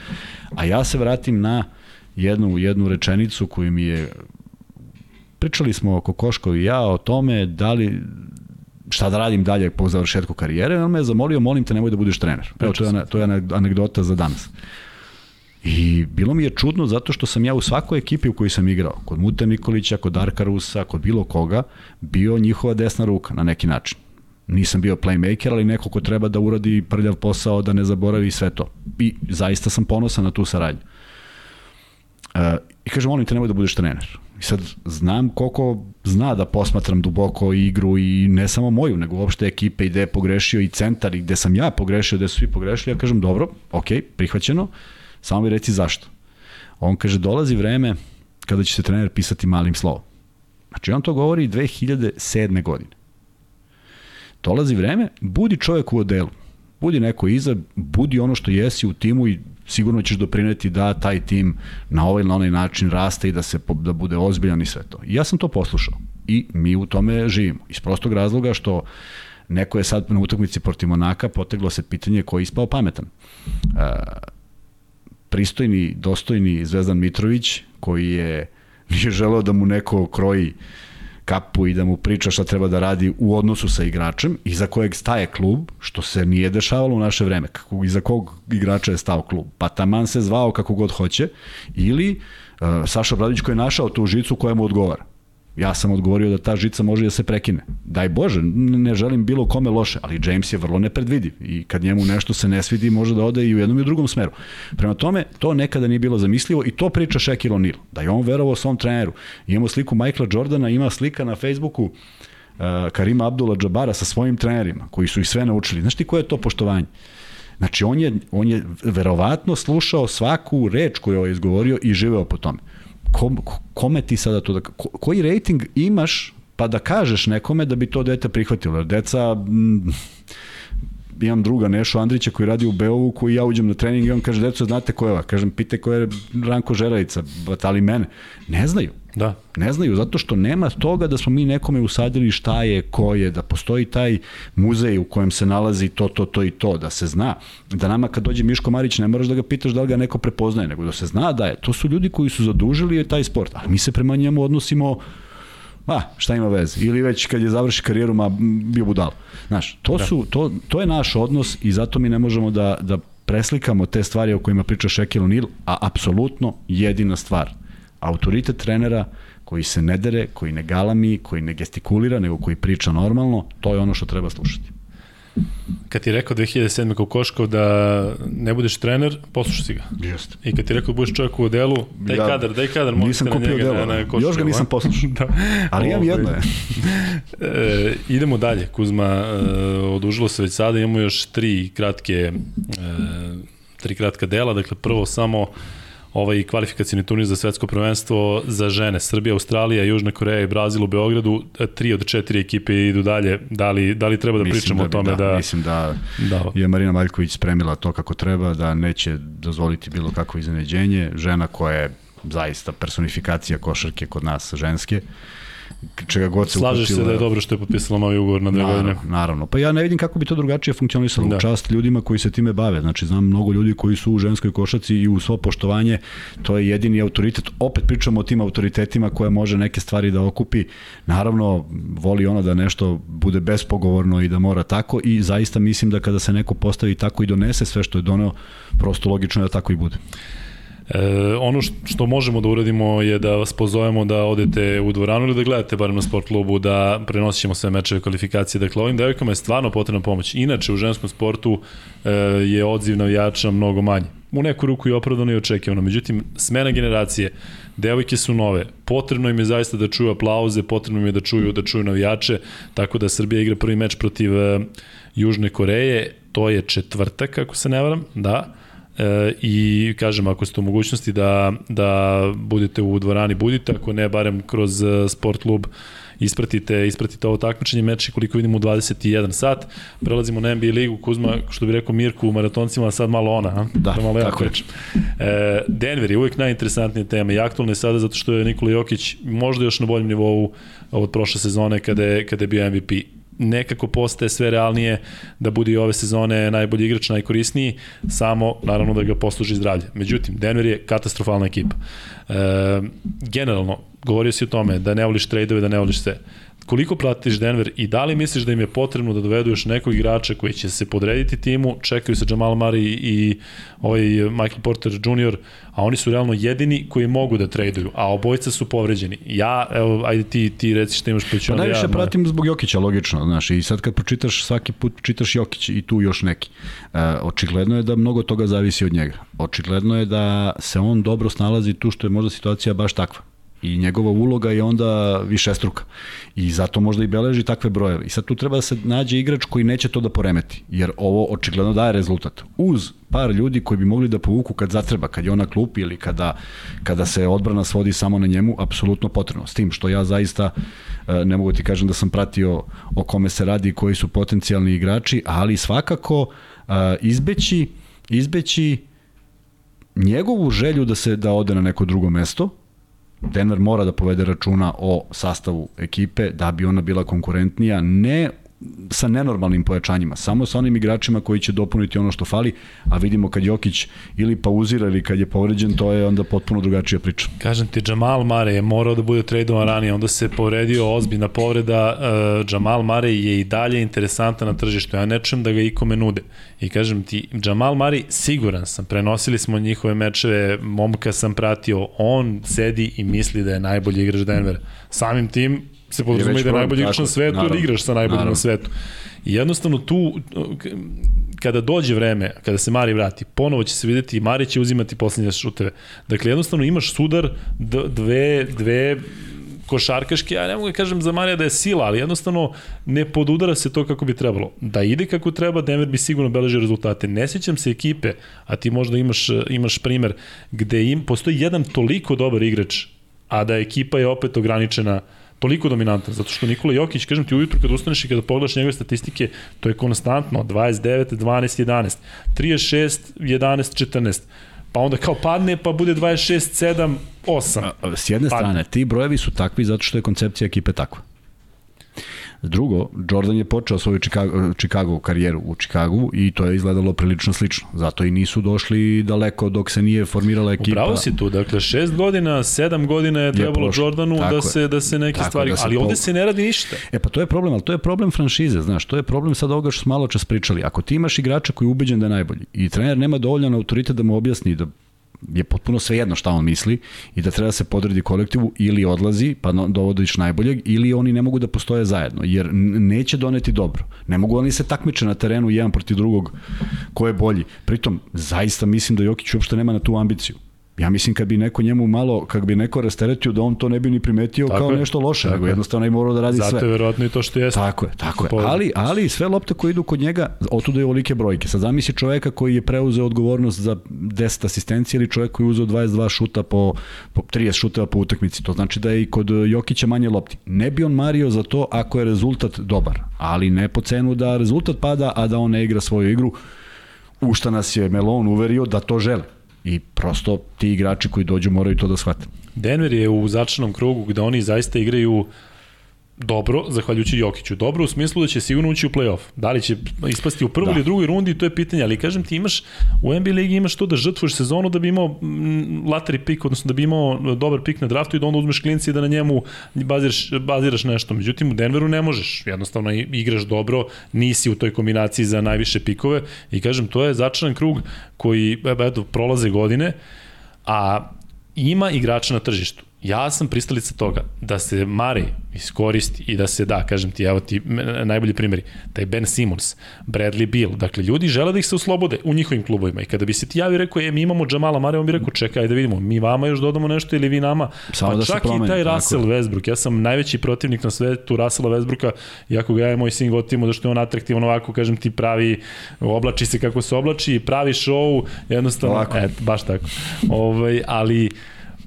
a ja se vratim na jednu, jednu rečenicu koju mi je pričali smo oko Koško i ja o tome da li šta da radim dalje po završetku karijere, on me je zamolio, molim te, nemoj da budeš trener. Evo, to je, to je anegdota za danas. I bilo mi je čudno zato što sam ja u svakoj ekipi u kojoj sam igrao, kod Mute Nikolića, kod Darka Rusa, kod bilo koga, bio njihova desna ruka na neki način. Nisam bio playmaker, ali neko ko treba da uradi prljav posao, da ne zaboravi sve to. I zaista sam ponosan na tu saradnju. E, I kažem, molim te, nemoj da budeš trener. I sad znam koliko zna da posmatram duboko igru i ne samo moju, nego uopšte ekipe i gde je pogrešio i centar i gde sam ja pogrešio, gde su svi pogrešili. Ja kažem, dobro, ok, prihvaćeno Samo mi reci zašto. On kaže, dolazi vreme kada će se trener pisati malim slovom. Znači, on to govori 2007. godine. Dolazi vreme, budi čovjek u odelu. Budi neko iza, budi ono što jesi u timu i sigurno ćeš doprineti da taj tim na ovaj ili na onaj način raste i da se da bude ozbiljan i sve to. I ja sam to poslušao. I mi u tome živimo. Iz prostog razloga što neko je sad na utakmici protiv Monaka poteglo se pitanje ko je ispao pametan. Uh, pristojni, dostojni Zvezdan Mitrović, koji je nije želeo da mu neko kroji kapu i da mu priča šta treba da radi u odnosu sa igračem i za kojeg staje klub, što se nije dešavalo u naše vreme. Kako, I za kog igrača je stao klub. Pa taman se zvao kako god hoće. Ili uh, Saša Bradić koji je našao tu žicu koja mu odgovara. Ja sam odgovorio da ta žica može da se prekine. Daj Bože, ne želim bilo kome loše, ali James je vrlo nepredvidiv i kad njemu nešto se ne svidi, može da ode i u jednom i u drugom smeru. Prema tome, to nekada nije bilo zamislivo i to priča Shaquille O'Neal, da je on verovao svom treneru. Imamo sliku Michaela Jordana, ima slika na Facebooku uh, Karima Abdullah Džabara sa svojim trenerima, koji su ih sve naučili. Znaš ti koje je to poštovanje? Znači, on je, on je verovatno slušao svaku reč koju je izgovorio i živeo po tome. Kom, kome ti sada to da... Ko, koji rating imaš pa da kažeš nekome da bi to dete prihvatilo? Deca... Mm, imam druga Nešo Andrića koji radi u Beovu, koji ja uđem na trening i on kaže, deco, znate ko je ova? Kažem, pite ko je Ranko Žerajica, batali mene. Ne znaju. Da. Ne znaju, zato što nema toga da smo mi nekome usadili šta je, ko je, da postoji taj muzej u kojem se nalazi to, to, to i to, da se zna. Da nama kad dođe Miško Marić ne moraš da ga pitaš da li ga neko prepoznaje, nego da se zna da je. To su ljudi koji su zadužili taj sport, a mi se prema njemu odnosimo Ma, šta ima veze? Ili već kad je završi karijeru, ma, bio budal. Znaš, to, da. su, to, to je naš odnos i zato mi ne možemo da, da preslikamo te stvari o kojima priča Shaquille O'Neal, a apsolutno jedina stvar. Autoritet trenera koji se ne dere, koji ne galami, koji ne gestikulira, nego koji priča normalno, to je ono što treba slušati. Kad ti rekao 2007. Kokoškov da ne budeš trener, poslušaj si ga. Jeste. I kad ti rekao da budeš čovjek u odelu, daj ja, kadar, daj kadar, nisam na kupio njega, odelo, na, na Koškov, još ga nisam poslušao. da. Ali imam jedno je. e, idemo dalje, Kuzma, e, odužilo se već sada, imamo još tri kratke, e, tri kratka dela, dakle prvo samo ovaj kvalifikacijni turnir za svetsko prvenstvo za žene. Srbija, Australija, Južna Koreja i Brazil u Beogradu. Tri od četiri ekipe idu dalje. Da li, da li treba da mislim pričamo da bi, o tome da, da... Mislim da, da je Marina Maljković spremila to kako treba, da neće dozvoliti bilo kakvo iznenađenje. Žena koja je zaista personifikacija košarke kod nas ženske čega god se Slažeš se da je dobro što je potpisala novi ugovor na dve godine. Naravno. Pa ja ne vidim kako bi to drugačije funkcionisalo. Da. Čast ljudima koji se time bave. Znači, znam mnogo ljudi koji su u ženskoj košaci i u svo poštovanje, to je jedini autoritet. Opet pričamo o tim autoritetima koje može neke stvari da okupi. Naravno, voli ona da nešto bude bespogovorno i da mora tako i zaista mislim da kada se neko postavi tako i donese sve što je doneo, prosto logično je da tako i bude. E, ono što možemo da uradimo je da vas pozovemo da odete u dvoranu ili da gledate barem na sport klubu, da prenosit ćemo sve mečeve kvalifikacije. Dakle, ovim devojkama je stvarno potrebna pomoć. Inače, u ženskom sportu e, je odziv navijača mnogo manji. U neku ruku i opravdano i očekivano. Međutim, smena generacije, devojke su nove, potrebno im je zaista da čuju aplauze, potrebno im je da čuju da čuju navijače, tako da Srbija igra prvi meč protiv e, Južne Koreje, to je četvrtak, ako se ne varam, da, e, i kažem ako ste u mogućnosti da, da budete u dvorani budite, ako ne barem kroz e, sport klub ispratite, ispratite ovo takmičenje meče koliko vidimo u 21 sat. Prelazimo na NBA ligu, Kuzma, što bi rekao Mirku u maratoncima, a sad malo ona, a? Da, da malo tako je. E, Denver je uvijek najinteresantnija tema i aktualna je sada zato što je Nikola Jokić možda još na boljem nivou od prošle sezone kada je, kada je bio MVP nekako postaje sve realnije da bude i ove sezone najbolji igrač, najkorisniji, samo naravno da ga posluži zdravlje. Međutim, Denver je katastrofalna ekipa. E, generalno, govorio si o tome da ne voliš tradeove, da ne voliš sve koliko pratiš Denver i da li misliš da im je potrebno da dovedu još nekog igrača koji će se podrediti timu, čekaju se Jamal Murray i ovaj Michael Porter Jr., a oni su realno jedini koji mogu da traduju, a obojca su povređeni. Ja, evo, ajde ti, ti reci šta imaš ću pa najviše ja, pratim zbog Jokića, logično, znaš, i sad kad pročitaš, svaki put čitaš Jokić i tu još neki. E, očigledno je da mnogo toga zavisi od njega. Očigledno je da se on dobro snalazi tu što je možda situacija baš takva i njegova uloga je onda više struka. I zato možda i beleži takve brojeve. I sad tu treba da se nađe igrač koji neće to da poremeti, jer ovo očigledno daje rezultat. Uz par ljudi koji bi mogli da povuku kad zatreba, kad je ona klupi ili kada, kada se odbrana svodi samo na njemu, apsolutno potrebno. S tim što ja zaista e, ne mogu ti kažem da sam pratio o kome se radi i koji su potencijalni igrači, ali svakako e, izbeći, izbeći njegovu želju da se da ode na neko drugo mesto, Denver mora da povede računa o sastavu ekipe da bi ona bila konkurentnija, ne sa nenormalnim pojačanjima, samo sa onim igračima koji će dopuniti ono što fali, a vidimo kad Jokić ili pauzira ili kad je povređen, to je onda potpuno drugačija priča. Kažem ti, Jamal Mare je morao da bude tradovan ranije, onda se povredio ozbiljna povreda, uh, Jamal Mare je i dalje interesantan na tržištu, ja ne da ga ikome nude. I kažem ti, Jamal Mare, siguran sam, prenosili smo njihove mečeve, momka sam pratio, on sedi i misli da je najbolji igrač Denvera. Samim tim, se podrazumije da je najbolji igrač na svetu naravno, ili igraš sa najboljim naravno. na svetu. I jednostavno tu, kada dođe vreme, kada se Mari vrati, ponovo će se videti i Mari će uzimati poslednje šuteve. Dakle, jednostavno imaš sudar dve, dve košarkaške, ja ne mogu da kažem za Marija da je sila, ali jednostavno ne podudara se to kako bi trebalo. Da ide kako treba, Denver bi sigurno beležio rezultate. Ne sećam se ekipe, a ti možda imaš, imaš primer, gde im, postoji jedan toliko dobar igrač, a da ekipa je opet ograničena uh, toliko dominantan, zato što Nikola Jokić, kažem ti ujutru kad ustaneš i kada pogledaš njegove statistike, to je konstantno, 29, 12, 11, 36, 11, 14, pa onda kao padne, pa bude 26, 7, 8. S jedne padne. strane, ti brojevi su takvi zato što je koncepcija ekipe takva. Drugo, Jordan je počeo svoju Chicago, Chicago karijeru u Chicagu i to je izgledalo prilično slično. Zato i nisu došli daleko dok se nije formirala ekipa. Upravo si tu, dakle šest godina, sedam godina je trebalo je Jordanu da se, da se neke tako stvari, da se ali ovde se ne radi ništa. E pa to je problem, ali to je problem franšize, znaš, to je problem sad ovoga što smo malo čas pričali. Ako ti imaš igrača koji je ubeđen da je najbolji i trener nema dovoljan autoritet da mu objasni da je potpuno svejedno šta on misli i da treba da se podredi kolektivu ili odlazi pa dovodiš najboljeg ili oni ne mogu da postoje zajedno jer neće doneti dobro. Ne mogu oni se takmiče na terenu jedan protiv drugog ko je bolji. Pritom zaista mislim da Jokić uopšte nema na tu ambiciju. Ja mislim kad bi neko njemu malo, kad bi neko rasteretio da on to ne bi ni primetio tako kao je, nešto loše, nego jednostavno je morao da radi Zato sve. Zato je verovatno i to što jeste. Tako je, tako je. Ali, ali sve lopte koje idu kod njega, otuda je ovolike brojke. Sad zamisli čoveka koji je preuzeo odgovornost za 10 asistencije ili čovek koji je uzeo 22 šuta po, po 30 šuteva po utakmici. To znači da je i kod Jokića manje lopti. Ne bi on mario za to ako je rezultat dobar, ali ne po cenu da rezultat pada, a da on ne igra svoju igru u šta nas je Melon uverio da to žele. I prosto ti igrači koji dođu moraju to da shvate. Denver je u začanom krugu gde oni zaista igraju dobro, zahvaljujući Jokiću. Dobro u smislu da će sigurno ući u play-off. Da li će ispasti u prvoj da. ili drugoj rundi, to je pitanje, ali kažem ti imaš, u NBA ligi imaš to da žrtvuješ sezonu da bi imao lateri pik, odnosno da bi imao dobar pik na draftu i da onda uzmeš klinci i da na njemu baziraš, baziraš nešto. Međutim, u Denveru ne možeš. Jednostavno igraš dobro, nisi u toj kombinaciji za najviše pikove i kažem, to je začaran krug koji, eto, prolaze godine, a ima igrača na tržištu ja sam pristalica toga da se Mari iskoristi i da se da, kažem ti, evo ti najbolji primjeri, taj Ben Simmons, Bradley Bill, dakle ljudi žele da ih se oslobode u njihovim klubovima i kada bi se ti javi rekao, je mi imamo Jamala Mare, on bi rekao, čekaj da vidimo, mi vama još dodamo nešto ili vi nama, Samo pa da čak promeni, i taj Russell tako. Westbrook, ja sam najveći protivnik na svetu Russella Westbrooka, iako ga ja i moj sin gotimo, da što je on atraktivan ovako, kažem ti, pravi, oblači se kako se oblači, pravi show, jednostavno, et, baš tako. Ovaj, ali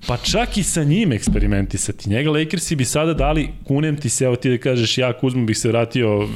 Pa čak i sa njim eksperimentisati. Njega Lakersi bi sada dali, kunem ti se, evo ti da kažeš ja Kuzma bih se vratio uh,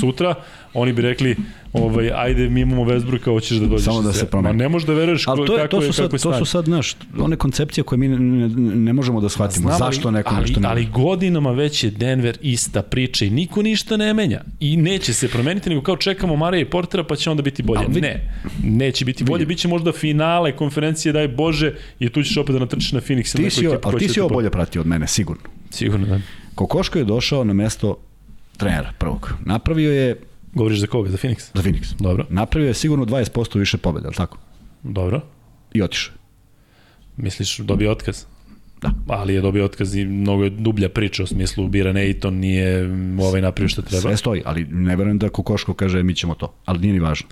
sutra, oni bi rekli, ovaj, ajde, mi imamo Westbrooka, hoćeš da dođeš. Samo da se promeni. Ma ne možeš da veruješ Ali to, je, to, su sad, to su sad, znaš, one koncepcije koje mi ne, ne možemo da shvatimo. Znam, Zašto neko ali, nešto ne Ali godinama već je Denver ista priča i niko ništa ne menja. I neće se promeniti, nego kao čekamo Marija i Portera pa će onda biti bolje. Ali, ne, neće biti bolje. Biće možda finale konferencije, daj Bože, i tu ćeš opet da natrčiš na Phoenix. Ti si, ali ti si ovo bolje pratio od mene, sigurno. Sigurno, da. Kokoško je došao na mesto trenera prvog. Napravio je Govoriš za koga? Za Phoenix? Za Phoenix. Dobro. Napravio je sigurno 20% više pobjeda, ali tako? Dobro. I otišao. Misliš dobio otkaz? Da. Ali je dobio otkaz i mnogo je dublja priča u smislu bira Neyton, nije ovaj napravio što treba. Sve stoji, ali ne verujem da Kokoško kaže mi ćemo to, ali nije ni važno.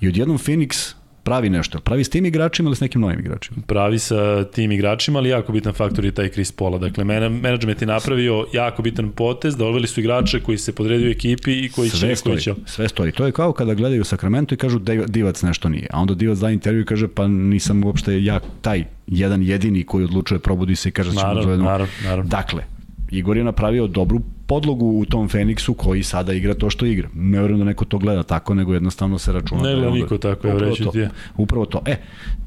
I odjednom Phoenix pravi nešto. Pravi s tim igračima ili s nekim novim igračima? Pravi sa tim igračima, ali jako bitan faktor je taj Chris Paula. Dakle, management je napravio jako bitan potez, da odveli su igrače koji se podredio ekipi i koji sve će... Stoji, će... Sve stoji. To je kao kada gledaju Sacramento i kažu Divac nešto nije. A onda Divac da intervju i kaže pa nisam uopšte ja taj jedan jedini koji odlučuje, probudi se i kaže da ćemo naravno, naravno, naravno. Dakle, Igor je napravio dobru podlogu u tom Feniksu koji sada igra to što igra. Ne verujem da neko to gleda tako, nego jednostavno se računa. Ne da gleda niko tako, ja reći ti je. Upravo to. E, e,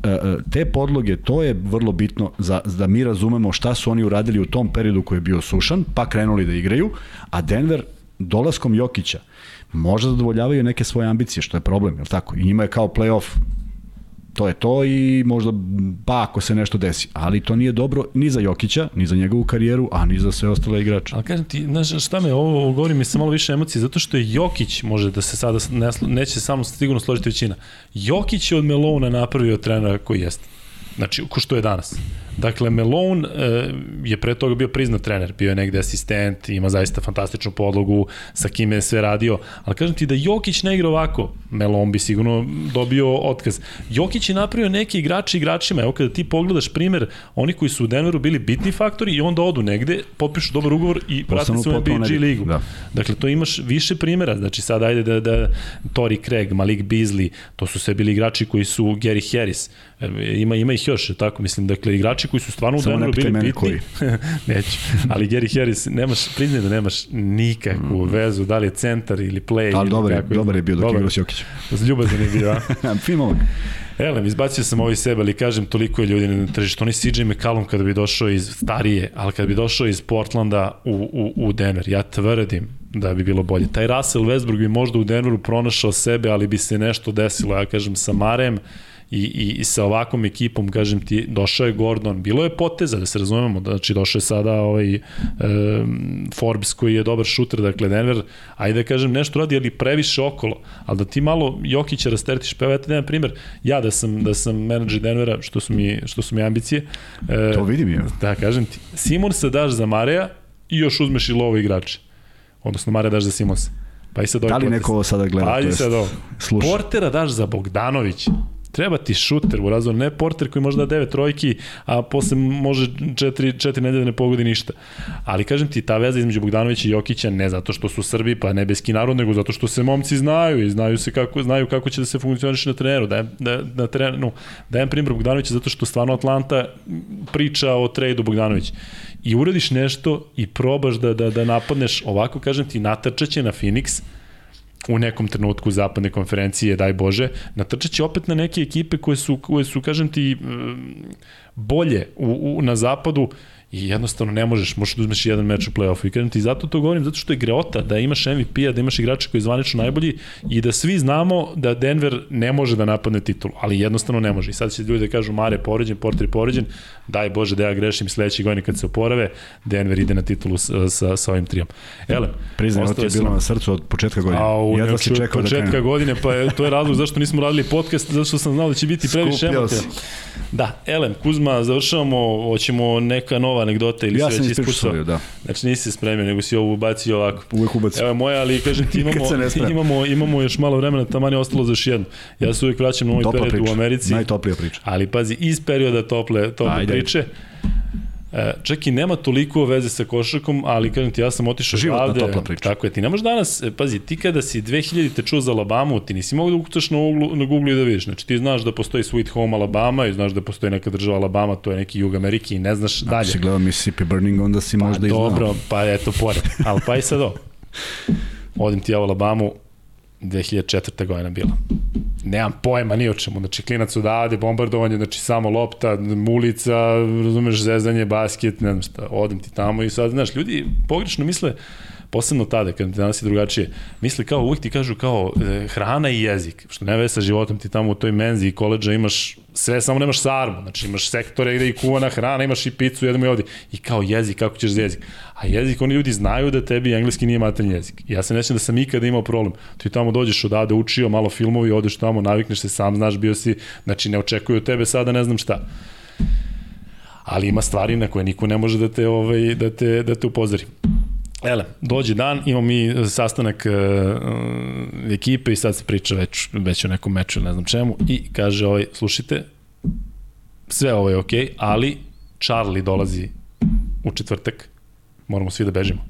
e, te podloge, to je vrlo bitno za, da mi razumemo šta su oni uradili u tom periodu koji je bio sušan, pa krenuli da igraju, a Denver dolaskom Jokića možda zadovoljavaju neke svoje ambicije, što je problem, je li tako? I njima je kao play-off to je to i možda pa ako se nešto desi. Ali to nije dobro ni za Jokića, ni za njegovu karijeru, a ni za sve ostale igrače. Ali kažem ti, znaš šta me ovo govori mi sa malo više emocije, zato što je Jokić, može da se sada ne, neće samo sigurno složiti većina, Jokić je od Melona napravio trenera koji jeste. Znači, ko što je danas. Dakle, Melon e, je pre toga bio priznat trener, bio je negde asistent, ima zaista fantastičnu podlogu, sa kime je sve radio, ali kažem ti da Jokić ne igra ovako, Melon bi sigurno dobio otkaz. Jokić je napravio neke igrače igračima, evo kada ti pogledaš primer, oni koji su u Denveru bili bitni faktori i onda odu negde, potpišu dobar ugovor i vrati se u NBA ligu. Da. Dakle, to imaš više primera, znači sad ajde da, da Tori Craig, Malik Beasley, to su sve bili igrači koji su Gary Harris, ima, ima ih još, tako mislim, dakle, igrači koji su stvarno u Denveru bili bitni. Koji. Neću. Ali Gary Harris, nemaš, priznaj da nemaš nikakvu mm. vezu, da li je centar ili play. Ali dobar, je, dobar je bio dok igrao s Jokićem. Ljubazan je bio, a? fin momak. Elem, izbacio sam ovaj sebe, ali kažem, toliko je ljudi na tržištu. Oni CJ McCallum kada bi došao iz starije, ali kada bi došao iz Portlanda u, u, u Denver, ja tvrdim da bi bilo bolje. Taj Russell Westbrook bi možda u Denveru pronašao sebe, ali bi se nešto desilo, ja kažem, sa Marem, i, i, i sa ovakvom ekipom, kažem ti, došao je Gordon, bilo je poteza, da se razumemo, znači došao je sada ovaj e, Forbes koji je dobar šuter, dakle Denver, ajde da kažem nešto radi, ali previše okolo, ali da ti malo Jokića rasteretiš, pa evo ja jedan primer, ja da sam, da sam menadžer Denvera, što su mi, što su mi ambicije. E, to vidim ja. Da, kažem ti, se daš za Mareja i još uzmeš i lovo igrače. Odnosno Mareja daš za Simonsa. Pa i sad da li neko ovo sada gleda? Ajde sad ovo. Portera daš za Bogdanovića. Treba ti šuter u razvoju, ne porter koji može da devet trojki, a posle može četiri, četiri nedelje ne pogodi ništa. Ali kažem ti, ta veza između Bogdanovića i Jokića ne zato što su Srbi, pa nebeski narod, nego zato što se momci znaju i znaju se kako, znaju kako će da se funkcioniše na treneru. Da, da, na treneru, dajem primjer Bogdanovića zato što stvarno Atlanta priča o trejdu Bogdanovića i uradiš nešto i probaš da, da, da napadneš, ovako kažem ti, natrčaće na Phoenix, u nekom trenutku zapadne konferencije, daj Bože, natrčat će opet na neke ekipe koje su, koje su kažem ti, bolje u, u, na zapadu i jednostavno ne možeš, možeš da uzmeš jedan meč u play-offu i kažem ti, zato to govorim, zato što je greota da imaš MVP-a, da imaš igrača koji je zvanično najbolji i da svi znamo da Denver ne može da napadne titulu, ali jednostavno ne može. I sad će ljudi da kažu Mare poređen, Porter poređen, daj Bože da ja grešim sledeće godine kad se oporave, Denver ide na titulu sa, sa, sa ovim trijom. Ele, Priznaj, ovo ti je bilo na srcu od početka godine. A, u, Jedva si čekao da početka da godine, pa je, to je razlog zašto nismo radili podcast, zato što sam znao da će biti previše emocija. Da, Elem, Kuzma, završavamo, hoćemo neka nova anegdota ili ja sve već ispucao. da. Znači nisi se spremio, nego si ovo ubacio ovako. Uvijek ubacio. Evo moja, ali kažem ti imamo, imamo, imamo još malo vremena, tamo je ostalo za još jedno. Ja se uvijek vraćam na moj period priča. u Americi. Najtoplija priča. Ali pazi, iz perioda tople, tople Ajde. Priče. E, čak i nema toliko veze sa košarkom, ali kažem ti, ja sam otišao Životna odavde. topla priča. Tako je, ti ne možeš danas, e, pazi, ti kada si 2000 te čuo za Alabamu, ti nisi mogu da ukucaš na, uglu, na Google i da vidiš. Znači ti znaš da postoji Sweet Home Alabama i znaš da postoji neka država Alabama, to je neki jug Amerike i ne znaš Ako dalje. Ako si gledao Mississippi Burning, onda si pa, možda i znao. Dobro, pa eto, pored. Ali pa i sad ovo. Odim ti ja u Alabamu, 2004. godina bila. Nemam pojma ni o čemu, znači klinac odavde, bombardovanje, znači samo lopta, ulica, razumeš, zezanje, basket, ne znam šta, odem ti tamo i sad, znaš, ljudi pogrešno misle, posebno tada, kad danas je drugačije, misli kao, uvijek ti kažu kao e, hrana i jezik, što ne veze sa životom ti tamo u toj menzi i koleđa imaš sve, samo nemaš sarmu, znači imaš sektore gde i kuvana hrana, imaš i picu, jedemo i ovde, i kao jezik, kako ćeš za jezik. A jezik, oni ljudi znaju da tebi engleski nije materni jezik. Ja se nećem da sam ikada imao problem. Ti tamo dođeš odavde, učio malo filmovi, odeš tamo, navikneš se, sam znaš, bio si, znači ne očekuju od tebe sada ne znam šta ali ima stvari na koje niko ne može da te ovaj da te da te upozori. Ele, dođe dan, imamo mi sastanak uh, ekipe i sad se priča već, već o nekom meču, ne znam čemu, i kaže ovaj, slušajte, sve ovo je okej, okay, ali Charlie dolazi u četvrtak, moramo svi da bežimo.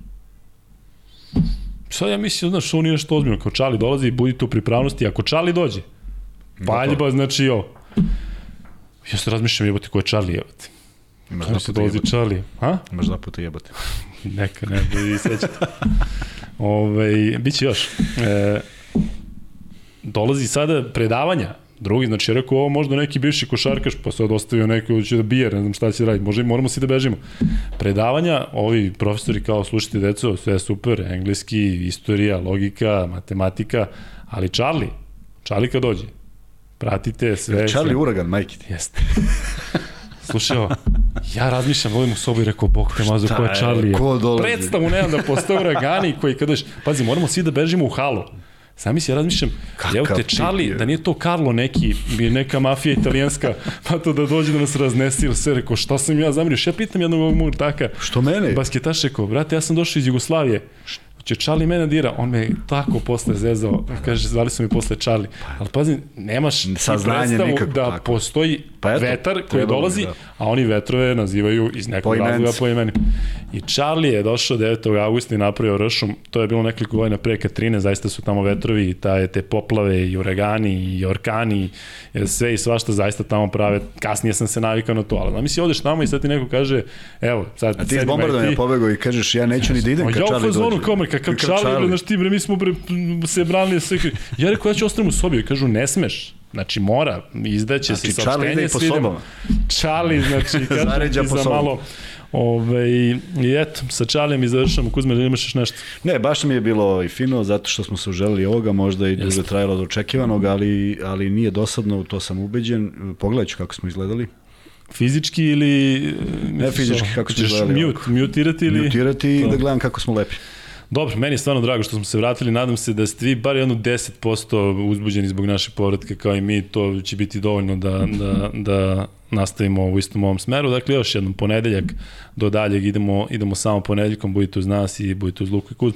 Sad ja mislim, znaš, ovo nije nešto ozbiljno, kao Charlie dolazi, budite u pripravnosti, ako Charlie dođe, paljba, znači ovo. Ja se razmišljam, jebote, ko je Charlie, jebote. Imaš da dolazi Charlie. Ha? Imaš dva puta jebote. Neka, ne, i sećate. Ove, biće još. E, dolazi sada predavanja. Drugi, znači, rekao, ovo možda neki bivši košarkaš, pa sad ostavio neko će da bije, ne znam šta će da radi, možda moramo svi da bežimo. Predavanja, ovi profesori kao, slušajte deco, sve je super, engleski, istorija, logika, matematika, ali Charlie, Charlie kad dođe, pratite sve. Charlie sve. Uragan, majke ti. Jeste. Slušaj ovo, ja razmišljam, volim u sobu i rekao, bog te mazu, ko je Charlie? Ko dolazi? Predstavu nemam da postoje uragani koji kada ješ, pazi, moramo svi da bežimo u halu. Sami se ja razmišljam, evo te Charlie, da nije to Carlo neki, bi neka mafija italijanska, pa to da dođe da nas raznesi ili sve, rekao, šta sam ja zamirio, ja pitam jednog ovog mog taka, Što mene? basketaš rekao, brate, ja sam došao iz Jugoslavije, će Charlie mene dira, on me tako posle zezao, kaže, zvali su mi posle Charlie. Ali pazi, nemaš Saznanje nikako, da tako. postoji Pa eto, vetar koji dolazi, da. a oni vetrove nazivaju iz nekog Po razloga po imeni. I Charlie je došao 9. augusta i napravio ršum, to je bilo nekoliko godina pre Katrine, zaista su tamo vetrovi i ta, te poplave i uragani i orkani, i sve i svašta zaista tamo prave. Kasnije sam se navikao na to, ali zamisli odeš tamo i sad ti neko kaže, evo, sad A ti iz bombardovanja pobegao i kažeš ja neću ni da idem kad ja u Charlie fazonu dođe. kao kakav Charlie, bre, znaš ti bre, mi smo bre, se branili sve. Ja rekao, ja ću ostanem u sobi. Kažu, ne smeš. Znači, mora, izdaće Znači, se ide saopštenje i po sobama. Charlie, znači, kažem ti za malo. Ove, I eto, sa Charlijem i završamo. Kuzme, da imaš još nešto? Ne, baš mi je bilo i fino, zato što smo se uželili ovoga, možda i Jeste. trajalo od očekivanog, ali, ali nije dosadno, to sam ubeđen. Pogledat ću kako smo izgledali. Fizički ili... Ne fizički, kako ćeš izgledali mute, mutirati ili... Mutirati i da gledam kako smo lepi. Dobro, meni je stvarno drago što smo se vratili, nadam se da ste vi bar jedno 10% uzbuđeni zbog naše povratke kao i mi, to će biti dovoljno da, da, da nastavimo u istom ovom smeru. Dakle, još jednom ponedeljak do daljeg idemo, idemo samo ponedeljkom, budite uz nas i budite uz Luku i Kuz.